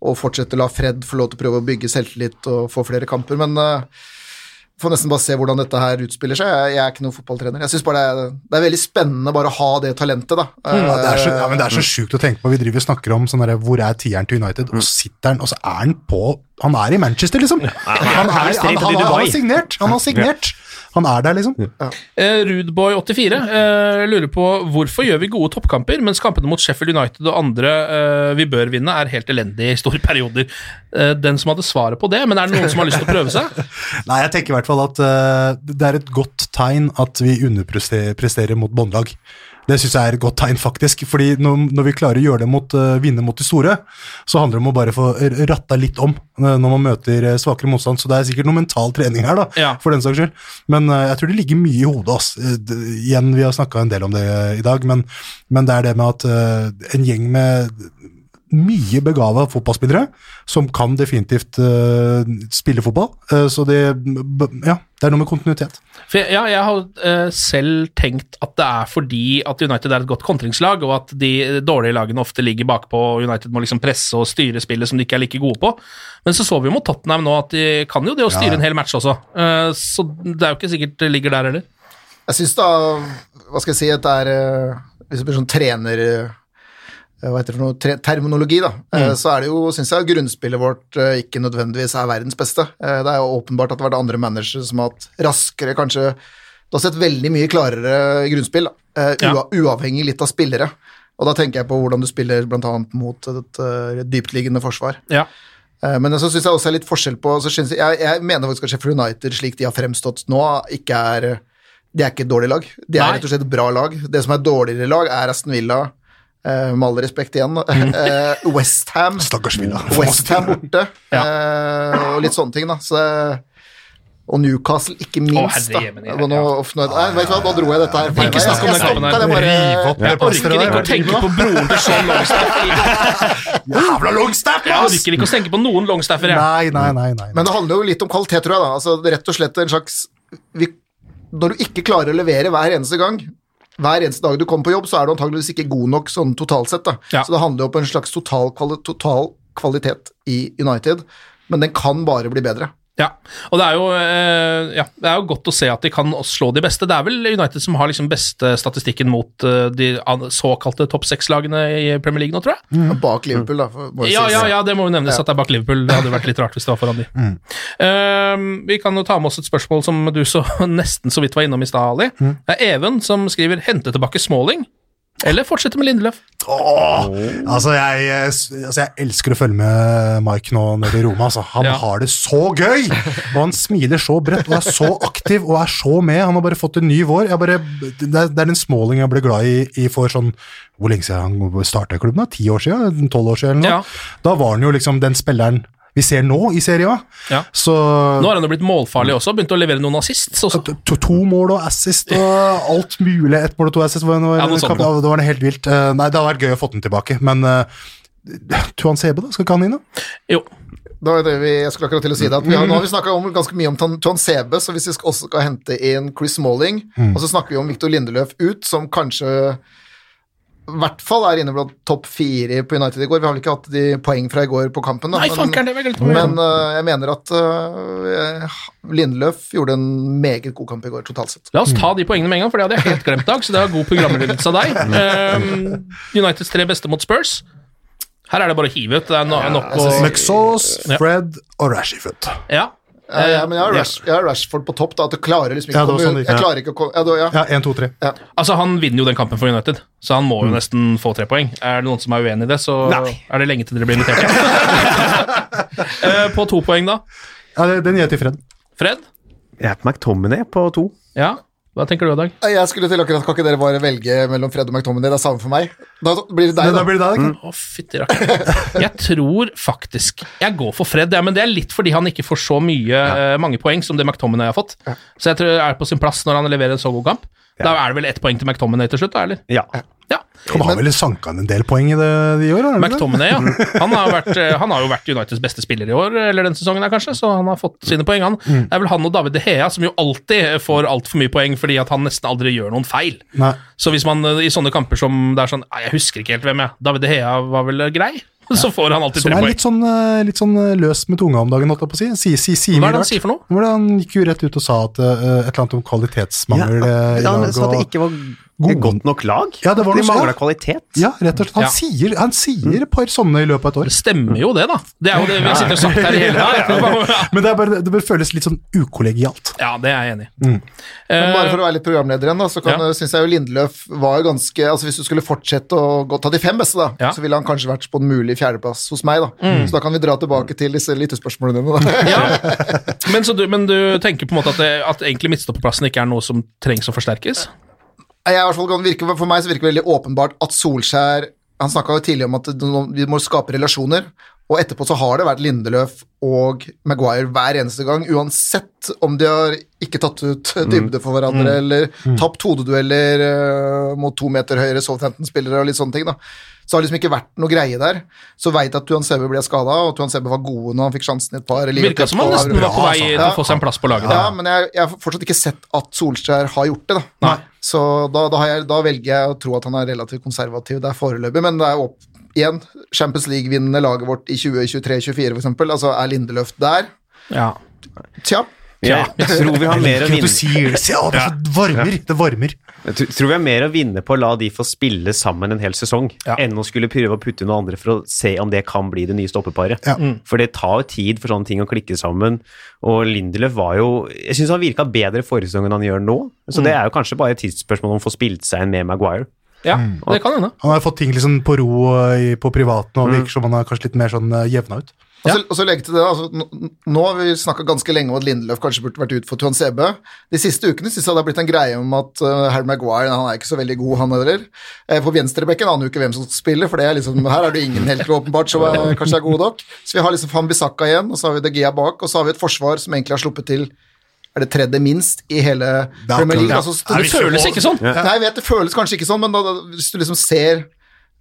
og fortsette å la Fred få lov til å prøve å bygge selvtillit og få flere kamper, men uh, får nesten bare se hvordan dette her utspiller seg. Jeg, jeg er ikke noen fotballtrener. Jeg synes bare det er, det er veldig spennende bare å ha det talentet, da. Ja, det er så, ja, men det er Mm. så sjukt å tenke på. Vi driver og snakker om sånn der, hvor er tieren til United, og sitter han, og så er han på Han er i Manchester, liksom! Han, er, han, han, han, har signert! Han har signert! Han er der, liksom. Eh, Rudboy84 eh, lurer på hvorfor gjør vi gode toppkamper, mens kampene mot Sheffield United og andre eh, vi bør vinne, er helt elendige i store perioder. Eh, den som hadde svaret på det, men er det noen som har lyst til å prøve seg? Nei, jeg tenker i hvert fall at eh, det er et godt tegn at vi underpresterer mot båndlag. Det syns jeg er et godt tegn, faktisk. fordi når, når vi klarer å gjøre det mot, uh, vinne mot de store, så handler det om å bare få ratta litt om eh, når man møter eh, svakere motstand. Så det er sikkert noe mental trening her, da, Ja. for den saks skyld. Men uh, jeg tror det ligger mye i hodet. Ass. Uh, igjen, vi har snakka en del om det i dag, men, men det er det med at en gjeng med mye begava fotballspillere som kan definitivt uh, spille fotball. Uh, så det, b- ja, det er noe med kontinuitet. For jeg, ja, jeg har uh, selv tenkt at det er fordi at United er et godt kontringslag, og at de dårlige lagene ofte ligger bakpå, og United må liksom presse og styre spillet som de ikke er like gode på. Men så så vi jo mot Tottenham nå at de kan jo det å styre en hel match også, så det er jo ikke sikkert det ligger der heller. Jeg syns da, hva skal jeg si, at det er Hvis det blir sånn trener... eh, Hva heter det for noe? Terminologi, da. mm. Så er det jo, syns jeg, grunnspillet vårt eh, ikke nødvendigvis er verdens beste. Eh, Det er jo åpenbart at det har vært andre managere som har hatt raskere, kanskje Du har sett veldig mye klarere grunnspill, da. eh, uavhengig litt av spillere. Og da tenker jeg på hvordan du spiller bl.a. mot et eh, dyptliggende forsvar. Ja. Eh, Men så syns jeg også er litt forskjell på jeg, jeg, mener faktisk at Sheffield United, slik de har fremstått nå, ikke er De er ikke et dårlig lag. De er Nei. rett og slett et bra lag. Det som er dårligere lag, er Aston Villa, eh, med all respekt igjen, eh, Westham West. Westham borte, eh, og litt sånne ting, da. Så Og Newcastle, ikke minst. herre da. Nå, nå- Nei, vet du hva, nå dro jeg dette her. Ikke vei. snakk om Jeg- den jeg kampen her. stoppa bare- opp Jeg orker ikke å tenke på broren til Sean Longstaff. Jævla longstaff, Jeg orker ikke å tenke på noen Longstaffer, jeg. Nei, nei, nei. nei. Men det handler jo litt om kvalitet, tror jeg. da. Altså, rett og slett en slags vi, Når du ikke klarer å levere hver eneste gang, hver eneste dag du kommer på jobb, så er du antageligvis ikke god nok sånn totalt sett. da. Ja. Så det handler jo om en slags total, kvali total kvalitet i United, men den kan bare bli bedre. Ja, og det er, jo, eh, ja, det er jo godt å se at de kan slå de beste. Det er vel United som har liksom beste statistikken mot eh, de såkalte topp seks-lagene i Premier League nå, tror jeg. Bak Liverpool, da. Ja, ja, ja, det må jo nevnes at det er bak Liverpool. Det hadde vært litt rart hvis det var foran de. Eh, vi kan jo ta med oss et spørsmål som du så nesten så vidt var innom i stad, Ali. Det er Even som skriver 'hente tilbake Smalling'. Eller fortsette med Lindeløf. Åh, altså, jeg, eh, altså, jeg elsker å følge med Mike nå nede i Roma. Altså. Han Ja. har det så gøy! Og han smiler så bredt og er så aktiv og er så med. Han har bare fått en ny vår. Bare, det, er, det er den Smalling jeg ble glad i, i for sånn Hvor lenge siden han starta klubben? Ti år siden? Tolv år siden? Eller noe? Ja. Da var han jo liksom den spilleren vi ser nå i Serie A. Ja. Så Nå har han jo blitt målfarlig også, begynt å levere noen assists også. to, to mål og assist og alt mulig. Ett mål og to assist. Var, var, Ja, noe. det var helt vilt. Eh, nei, det hadde vært gøy å få den tilbake, men uh, Tuan Sebe, da? Skal ikke han inn, da? Jo. Det var det vi, jeg skulle akkurat til å si det, at vi har, Nå har vi snakka ganske mye om Tuan Sebe, så hvis vi skal, også skal hente inn Chris Smalling, og så snakker vi om Victor Lindeløf ut, som kanskje i hvert fall er inne blant topp fire på United i går. Vi har vel ikke hatt de poeng fra i går på kampen, da. Nei, fankeren, det var men uh, jeg mener at uh, Lindeløf gjorde en meget god kamp i går, totalt sett. La oss ta de poengene med en gang, for det hadde jeg helt glemt, Dag. Så det var god programledelse av deg. Um, Uniteds tre beste mot Spurs. Her er det bare å hive ut. Det er no nok å McSauce, Ja. Fred og Rashiford. Ja. Ja, ja, men jeg har, Rash, jeg har Rashford på topp, da. At du klarer liksom ikke Ja, komme sånn Jeg ja. klarer ikke å komme ja, ja. Ja, én, to, tre. Altså, han vinner jo den kampen for United, så han må jo nesten få tre poeng. Er det noen som er uenig i det, så Nei. er det lenge til dere blir invitert. Eh, på to poeng, da. Ja, Den gir jeg til Fred. Fred? Jeg er på McTominay på to. Ja. Hva tenker du, Dag? Jeg skulle til akkurat, Kan ikke dere bare velge mellom Fred og McTominay? Det er samme for meg. Da blir det deg, Da da. blir det deg, Å, fytti rakkeren. Jeg tror faktisk Jeg går for Fred, ja, men det er litt fordi han ikke får så mye, eh, mange poeng som det McTominay har fått. Så jeg tror det er på sin plass når han leverer en så god kamp. Da er det vel ett poeng til McTominay til slutt, da, eller? Ja. Ja. Han har vel sanka en del poeng i det i år? McTominay, ja. Han har, vært, eh, han har jo vært Uniteds beste spiller i år, eller den sesongen her, kanskje, så han har fått sine poeng, han. Det er vel han og David De Hea som jo alltid får altfor mye poeng fordi at han nesten aldri gjør noen feil. Nei. Så hvis man eh, i sånne kamper som det er sånn jeg husker ikke helt hvem jeg David De Hea var vel eh, grei? Så får han alltid Som tre er poeng. litt sånn, litt sånn løs med tunga om dagen, holdt jeg på å si. Si, si, si Hva er det han sier for noe? Han gikk jo rett ut og sa at uh, et eller annet om kvalitetsmangel eh, i Ja, han sa at det ikke var God- et godt nok lag. Ja, det var de mangla kvalitet. Ja, rett og slett. Han, Ja. sier, han sier et par sånne i løpet av et år. Det stemmer jo det, da. Det er jo det vi sitter og sagt her i hele dag. Men det, er bare, det bør føles litt sånn ukollegialt. Ja, det er jeg enig i. Men bare Eh, for å være litt programleder igjen, da, så kan, Ja. synes jeg jo Lindeløf var jo ganske altså Hvis du skulle fortsette å gå, ta de fem beste, da, Ja. så ville han kanskje vært på en mulig fjerdeplass hos meg. da. Så da kan vi dra tilbake til disse lyttespørsmålene dine. da. ja. men, så du, men du tenker på en måte at, det, at egentlig midtstopperplassen ikke er noe som trengs å forsterkes? Jeg i hvert fall, kan virke, For meg så virker det veldig åpenbart at Solskjær Han snakka jo tidligere om at vi må skape relasjoner. Og etterpå så har det vært Lindeløf og Maguire hver eneste gang, uansett om de har ikke tatt ut dybde for hverandre eller tapt hodedueller uh, mot to meter høyere Southampton-spillere og litt sånne ting. da. Så har det liksom ikke vært noe greie der. Så veit at Tuan Sebe ble skada, og Tuan Sebe var god når han fikk sjansen i et par. Virka som han nesten var på vei til å få seg en plass på laget. Ja, ja men jeg, jeg har fortsatt ikke sett at Solskjær har gjort det, da. Nei. Så da, da, har jeg, da velger jeg å tro at han er relativt konservativ der foreløpig, men det er opp igjen. Champions League-vinnende laget vårt i 2023-2024, for eksempel. Altså, er Lindeløf der? Ja. Tja. Ja, jeg tror vi har mer å vinne du sier det. Se, å, det er varmer. Det varmer. Jeg tror vi har mer å vinne på å la de få spille sammen en hel sesong, Ja. enn å skulle prøve å putte noen andre for å se om det kan bli det nye stoppeparet. Ja. For det tar jo tid for sånne ting å klikke sammen, og Lindelöf var jo Jeg syns han virka bedre forrige sesong enn han gjør nå, så det er jo kanskje bare et tidsspørsmål om å få spilt seg inn med Maguire. ja, det kan hende. Han har fått ting liksom på ro på privaten, og virker som han er kanskje litt mer sånn eh, jevna ut. Og så, og så legge til det, altså, nå, har vi snakka ganske lenge om at Lindeløf kanskje burde vært ute for Tuan Sebe. De siste ukene syns jeg det har blitt en greie om at uh, Harry Maguire han er ikke så veldig god, han heller. Eh, på venstrebekken aner jo ikke hvem som spiller, for det er liksom, her er det ingen helt åpenbart som er, kanskje er god nok. Så vi har liksom Fambisaka igjen, og så har vi De Gea bak, og så har vi et forsvar som egentlig har sluppet til er det tredje minst i hele er Premier League. Altså, det, det føles ikke sånn. Nei, jeg vet det føles kanskje ikke sånn, men da, da, hvis du liksom ser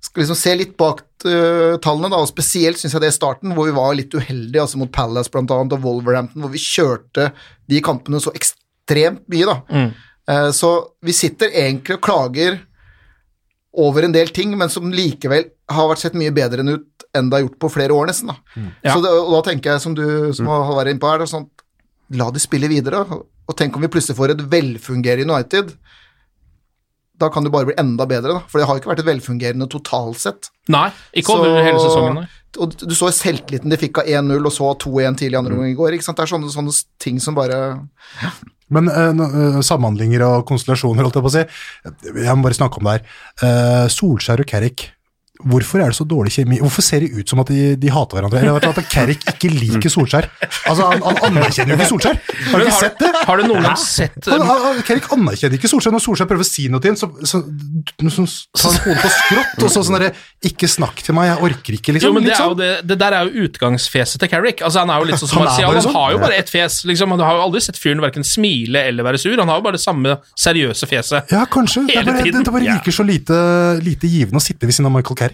skal liksom se litt bak øh, tallene, da, og spesielt syns jeg det i starten, hvor vi var litt uheldige, altså mot Palace blant annet, og Wolverhampton, hvor vi kjørte de kampene så ekstremt mye, da. Mm. Eh, så vi sitter egentlig og klager over en del ting, men som likevel har vært sett mye bedre enn ut enn det har gjort på flere år, nesten. da. Ja. Så det, og da tenker jeg, som du som har vært inne på her, er sånn, la de spille videre, og tenk om vi plutselig får et velfungerende United. Da kan det bare bli enda bedre, da. For det har jo ikke vært et velfungerende totalt sett. Nei, ikke over hele sesongen. Nei. Og du så selvtilliten de fikk av 1-0, og så 2-1 tidlig i andre omgang i går. ikke sant? Det er sånne, sånne ting som bare Men uh, samhandlinger og konstellasjoner, holdt jeg på å si. Jeg må bare snakke om det her. Uh, Solskjær og Carrick. Hvorfor er det så dårlig kjemi? Hvorfor ser det ut som at de, de hater hverandre? Eller at Carrick ikke liker Solskjær? Altså, han, han anerkjenner jo ikke Solskjær. Har du ikke sett det? har du noen gang sett Han, han, Carrick anerkjenner ikke Solskjær. Når Solskjær prøver å si noe til ham, så, så, så, tar han hodet på skrått, og så sånn derre Ikke snakk til meg, jeg orker ikke, liksom. Jo, men det, sånn. det, det der er jo utgangsfjeset til Carrick. Altså, han er jo litt sånn som Han er Han sånn. har jo bare ett fjes. Liksom. Han har jo aldri sett fyren verken smile eller være sur. Han har jo bare det samme seriøse fjeset. Ja, kanskje. Det, Hele bare, det, det bare virker så lite, lite givende å sitte ved siden av Michael Carrick.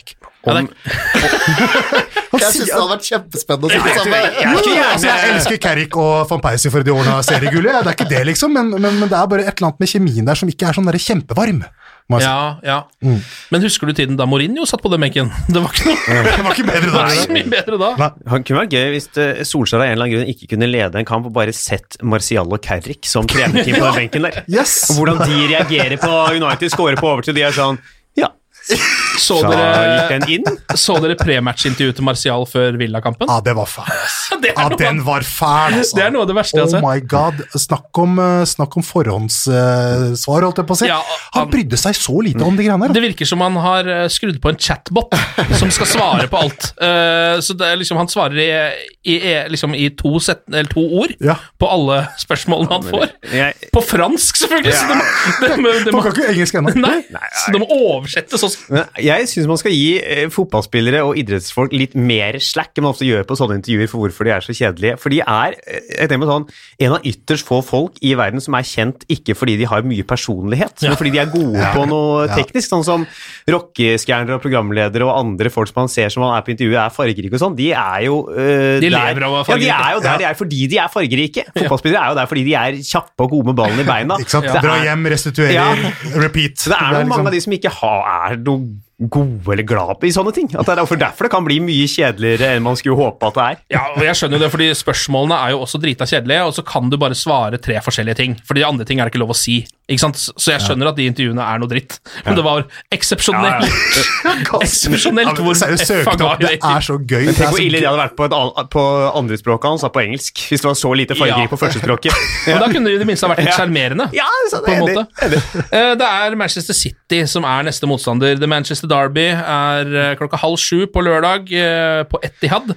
Ja, Om, Han Jeg syns det hadde vært kjempespennende å sitte sammen. Jeg- altså, jeg elsker Carrick og van Persie for de årene av seriegullet, ja, det er ikke det, liksom, men, men, men det er bare et eller annet med kjemien der som ikke er sånn der kjempevarm. ja, ja. Mm. Men husker du tiden da Mourinho satt på den benken? Det var ikke noe Det var ikke bedre da. Nei, mye bedre da. Han kunne vært gøy hvis eh, Solskjær av en eller annen grunn ikke kunne lede en kamp og bare sett Marcial og Carrick som trenerteam på den benken der. Yes! Og hvordan de reagerer på United scorer på overtid. De er sånn Så dere, så dere prematch-intervjuet til Martial før Villakampen? Ja, det var fæl, ass. Det noe- den var fæl, altså. Det er noe av det verste jeg har Oh my god. Snakk om, eh, snakk om forhåndssvar, holdt jeg på å si. Ja, Han han- brydde seg så lite om de greiene her. Det virker som han har eh, skrudd på en chatbot som skal svare på alt. Uh, så det er liksom, han svarer i, i, liksom i to, set, eller to ord Ja. på alle spørsmålene han får. På fransk, selvfølgelig! Så det de, de, de, de, må, kan ikke engelsk ennå. nei, så de må oversette også. Men jeg syns man skal gi eh, fotballspillere og idrettsfolk litt mer slack enn man ofte gjør på sånne intervjuer for hvorfor de er så kjedelige. For de er eh, jeg tenker sånn, en av ytterst få folk i verden som er kjent ikke fordi de har mye personlighet, men fordi de er gode på noe teknisk. Sånn som rockestjerner og programledere og andre folk som man ser som man er på intervjuet, er fargerike og sånn. De er jo eh, De der- lever av å være Ja, de fargerike. er jo der de er fordi de er fargerike. Fotballspillere er jo der fordi de er kjappe og gode med ballen i beina. Ikke sant? Det Dra er- hjem, restituerer, Ja. repeat. det er noen liksom- mange av de som ikke har, er noe gode eller glad i sånne ting. At det er derfor, derfor det kan bli mye kjedeligere enn man skulle håpe at det er. Ja, og jeg skjønner jo det, fordi spørsmålene er jo også drita kjedelige, og så kan du bare svare tre forskjellige ting. Fordi de andre ting er det ikke lov å si. Ikke sant? Så jeg skjønner at de intervjuene er noe dritt. Men det var eksepsjonelt Eksepsjonelt hvor F-a det ga i Det det. er så gøy. Men Tenk hvor ille de hadde vært på, et, på andrespråket hans, på engelsk. Hvis det var så lite fargerik på førstespråket. Og da kunne de i det minste ha vært litt Ja. sjarmerende. Ja, på en måte. Eh, Det er Manchester City som er neste motstander. The Manchester Derby er eh, klokka halv sju på lørdag eh, på Etihad.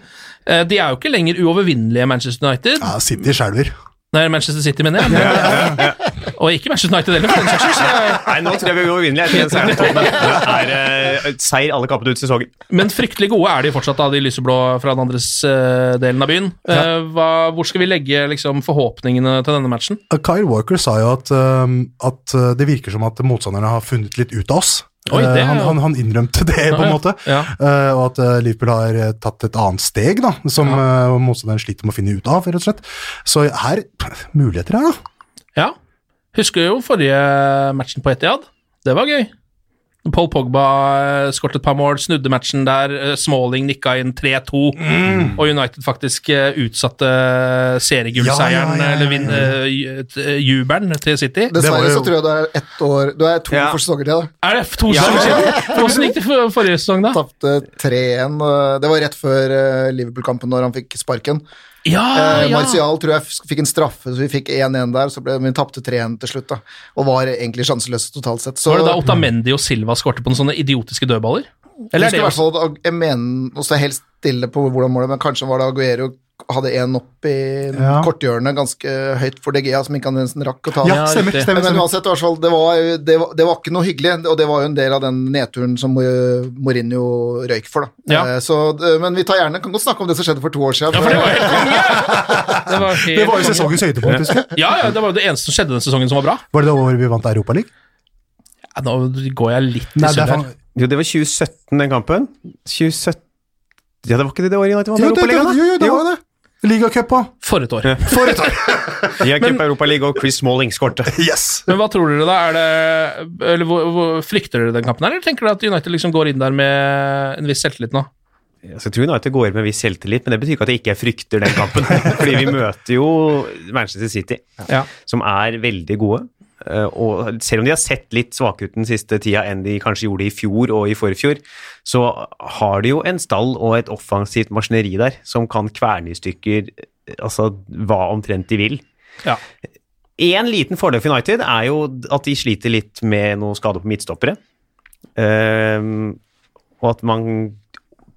De er jo ikke lenger uovervinnelige, Manchester United. Ja, City skjelver. Nei, Manchester City, mener jeg. Men, og ikke Manchester United heller, for den saks så er- Nei, nå tror jeg vi er uvinnelige. Det er eh, seier alle kappene ut sesongen. Men fryktelig gode er de fortsatt, da, de lyseblå fra den andres uh, delen av byen. Uh, hva, hvor skal vi legge liksom, forhåpningene til denne matchen? Kyle Walker sa jo at, um, at det virker som at motstanderne har funnet litt ut av oss. Oi, det er Uh, han, han, han innrømte det, på en Ja, ja. måte. Ja. Uh, og at uh, Liverpool har tatt et annet steg, da, som uh, motstanderen sliter med å finne ut av, rett og slett. Så her Muligheter her, da. Ja. Husker jo forrige matchen på Etiad. Det var gøy. Paul Pogba eh, skåret et par mål, snudde matchen der. eh, Smalling nikka inn 3-2, og United faktisk eh, utsatte seriegullseieren, Ja, ja, ja, ja, ja. eller jubelen til City. Dessverre så tror jeg du er ett år Du er to Ja. for sesonger til, da. Er det to sesonger siden? Hvordan gikk det for forrige sesong, da? Tapte 3-1. Det var rett før Liverpool-kampen, når han fikk sparken. Ja, Eh, ja. Martial tror jeg fikk en straffe, så vi fikk 1-1 der. Så ble vi tapte 3-1 til slutt, da. Og var egentlig sjanseløse totalt sett. Så Var det da Otamendi og Silva skårte på noen sånne idiotiske dødballer? Eller er jeg, det jeg mener, å er helt stille på hvordan målet, men kanskje var det Aguero hadde en opp i Ja. korthjørnet ganske høyt for DGA, som ikke han nesten rakk å ta. Ja, stemmer, stemmer, Men uansett, i hvert fall, det var, det, var, det var ikke noe hyggelig, og det var jo en del av den nedturen som Mourinho røyk for. Da. Ja. Eh, Så, men vi tar gjerne, kan godt snakke om det som skjedde for to år siden. Ja, for det var helt konge! Det var, helt Det var jo sesongens høydepunkt, husker jeg. Ja, ja, det var jo det eneste som skjedde den sesongen som var bra. Var det det året vi vant Europaligaen? Ja, nå går jeg litt i surr her. Jo, det var 2017, den kampen. 2017 Ja, det var ikke det det året United vant Jo, det, det, Europaligaen, jo, jo, det var det. Ligacup òg. For et år. For et år. Ligacup, Cup Europaliga og Chris Smalling skårte. Yes! Men hva tror dere da? Er det, eller hvor, hvor, Frykter dere den kampen her, eller tenker dere at United liksom går inn der med en viss selvtillit nå? Jeg tror United går med en viss selvtillit, men det betyr ikke at jeg ikke frykter den kampen. Fordi vi møter jo Manchester City, Ja. som er veldig gode. Eh, Og selv om de har sett litt svake ut den siste tida enn de kanskje gjorde i fjor og i forfjor, så har de jo en stall og et offensivt maskineri der som kan kverne i stykker eh, altså hva omtrent de vil. Ja. En liten fordel for United er jo at de sliter litt med noe skade på midtstoppere. Um, og at man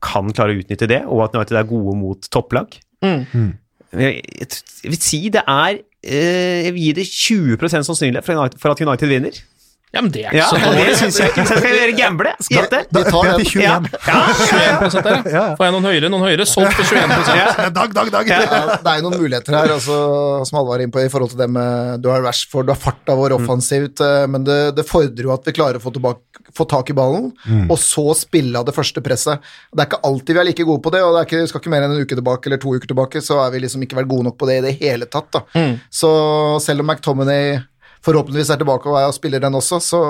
kan klare å utnytte det, og at United er gode mot topplag. Mm. Jeg, vil si det er Jeg vil gi det 20 sannsynlighet for at United vinner. Ja, men det er ikke Ja, så det dårlig. syns jeg ikke. Skal dere gamble? Gjette? Vi tar Det den. til 21. Ja. 21 der, ja. Får jeg noen høyere? Noen høyere? Solgt til 21 Dag, dag, dag. Ja, det er jo noen muligheter her, altså, som alle var inne på, i forhold til det med Du har Rashford, du har farta vår offensivt, eh, men det, det fordrer jo at vi klarer å få, tilbake, få tak i ballen, og så spille av det første presset. Det er ikke alltid vi er like gode på det, og det er ikke, skal ikke mer enn en uke tilbake eller to uker tilbake, så har vi liksom ikke vært gode nok på det i det hele tatt. Da. Så selv om McTominay forhåpentligvis er tilbake og er og spiller den også, så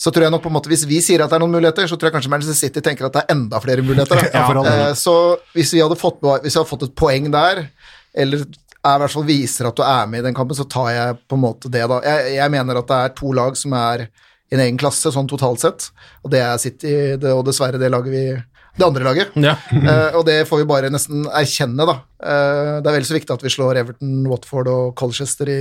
så tror jeg nok på en måte, Hvis vi sier at det er noen muligheter, så tror jeg kanskje Manchester City tenker at det er enda flere muligheter. Ja. Eh, så hvis vi, fått, hvis vi hadde fått et poeng der, eller er, i hvert fall viser at du er med i den kampen, så tar jeg på en måte det, da. Jeg, jeg mener at det er to lag som er i en egen klasse, sånn totalt sett, og det er City, det, og dessverre det laget vi det andre laget. Ja. uh, og det får vi bare nesten erkjenne, da. Uh, det er vel så viktig at vi slår Everton, Watford og Colchester i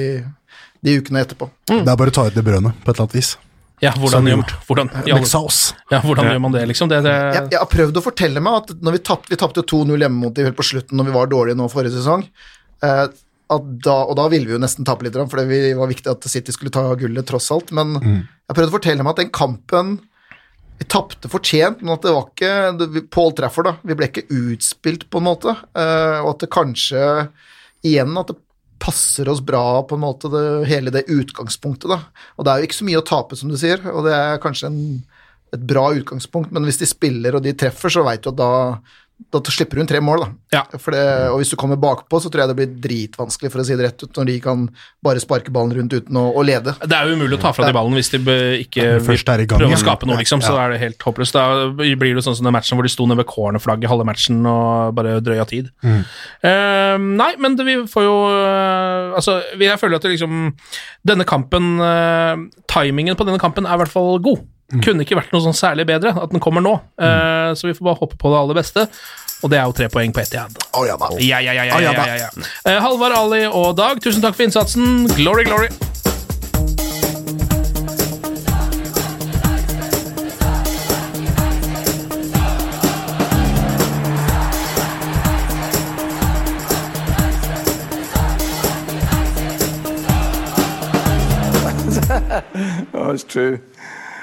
de ukene etterpå. Det er bare å ta ut det brødet på et eller annet vis. Ja, hvordan, gjør, gjort. hvordan, ja, ja, hvordan ja, hvordan gjør man det, liksom? Det, det, jeg, jeg har prøvd å fortelle meg at når vi tapte, tapt 2-0 hjemme mot dem helt på slutten når vi var dårlige nå forrige sesong, uh, at da, og da ville vi jo nesten tape litt, for det var viktig at City skulle ta gullet tross alt, men jeg har prøvd å fortelle meg at den kampen vi tapte fortjent, men at det var ikke Paul Trafford, da. Vi ble ikke utspilt, på en måte, eh, og at det kanskje igjen at det passer oss bra, på en måte, det, hele det utgangspunktet, da. Og det er jo ikke så mye å tape, som du sier, og det er kanskje en, et bra utgangspunkt, men hvis de spiller og de treffer, så veit du at da da slipper hun tre mål, da. Ja. For det, og hvis du kommer bakpå, så tror jeg det blir dritvanskelig, for å si det rett ut, når de kan bare sparke ballen rundt uten å, å lede. det er jo umulig å ta fra de ballen hvis de ikke i gang, prøver å skape noe, liksom. Så Ja. er det helt håpløst. Da blir det sånn som den matchen hvor de sto nede ved cornerflagget halve matchen og bare drøya tid. Mm. Uh, nei, men det, vi får jo uh, Altså, jeg føler at det liksom Denne kampen uh, Timingen på denne kampen er i hvert fall god. Mm. Kunne ikke vært noe sånn særlig bedre at den kommer nå. Uh, så vi får bare håpe på det aller beste. Og det er jo tre poeng på Etiad. Oh, ja. Ja, ja, ja, ja, ja ja, da. ja, ja. Eh, Halvard, Ali og Dag, tusen takk for innsatsen. Glory, glory. Oh, it's true.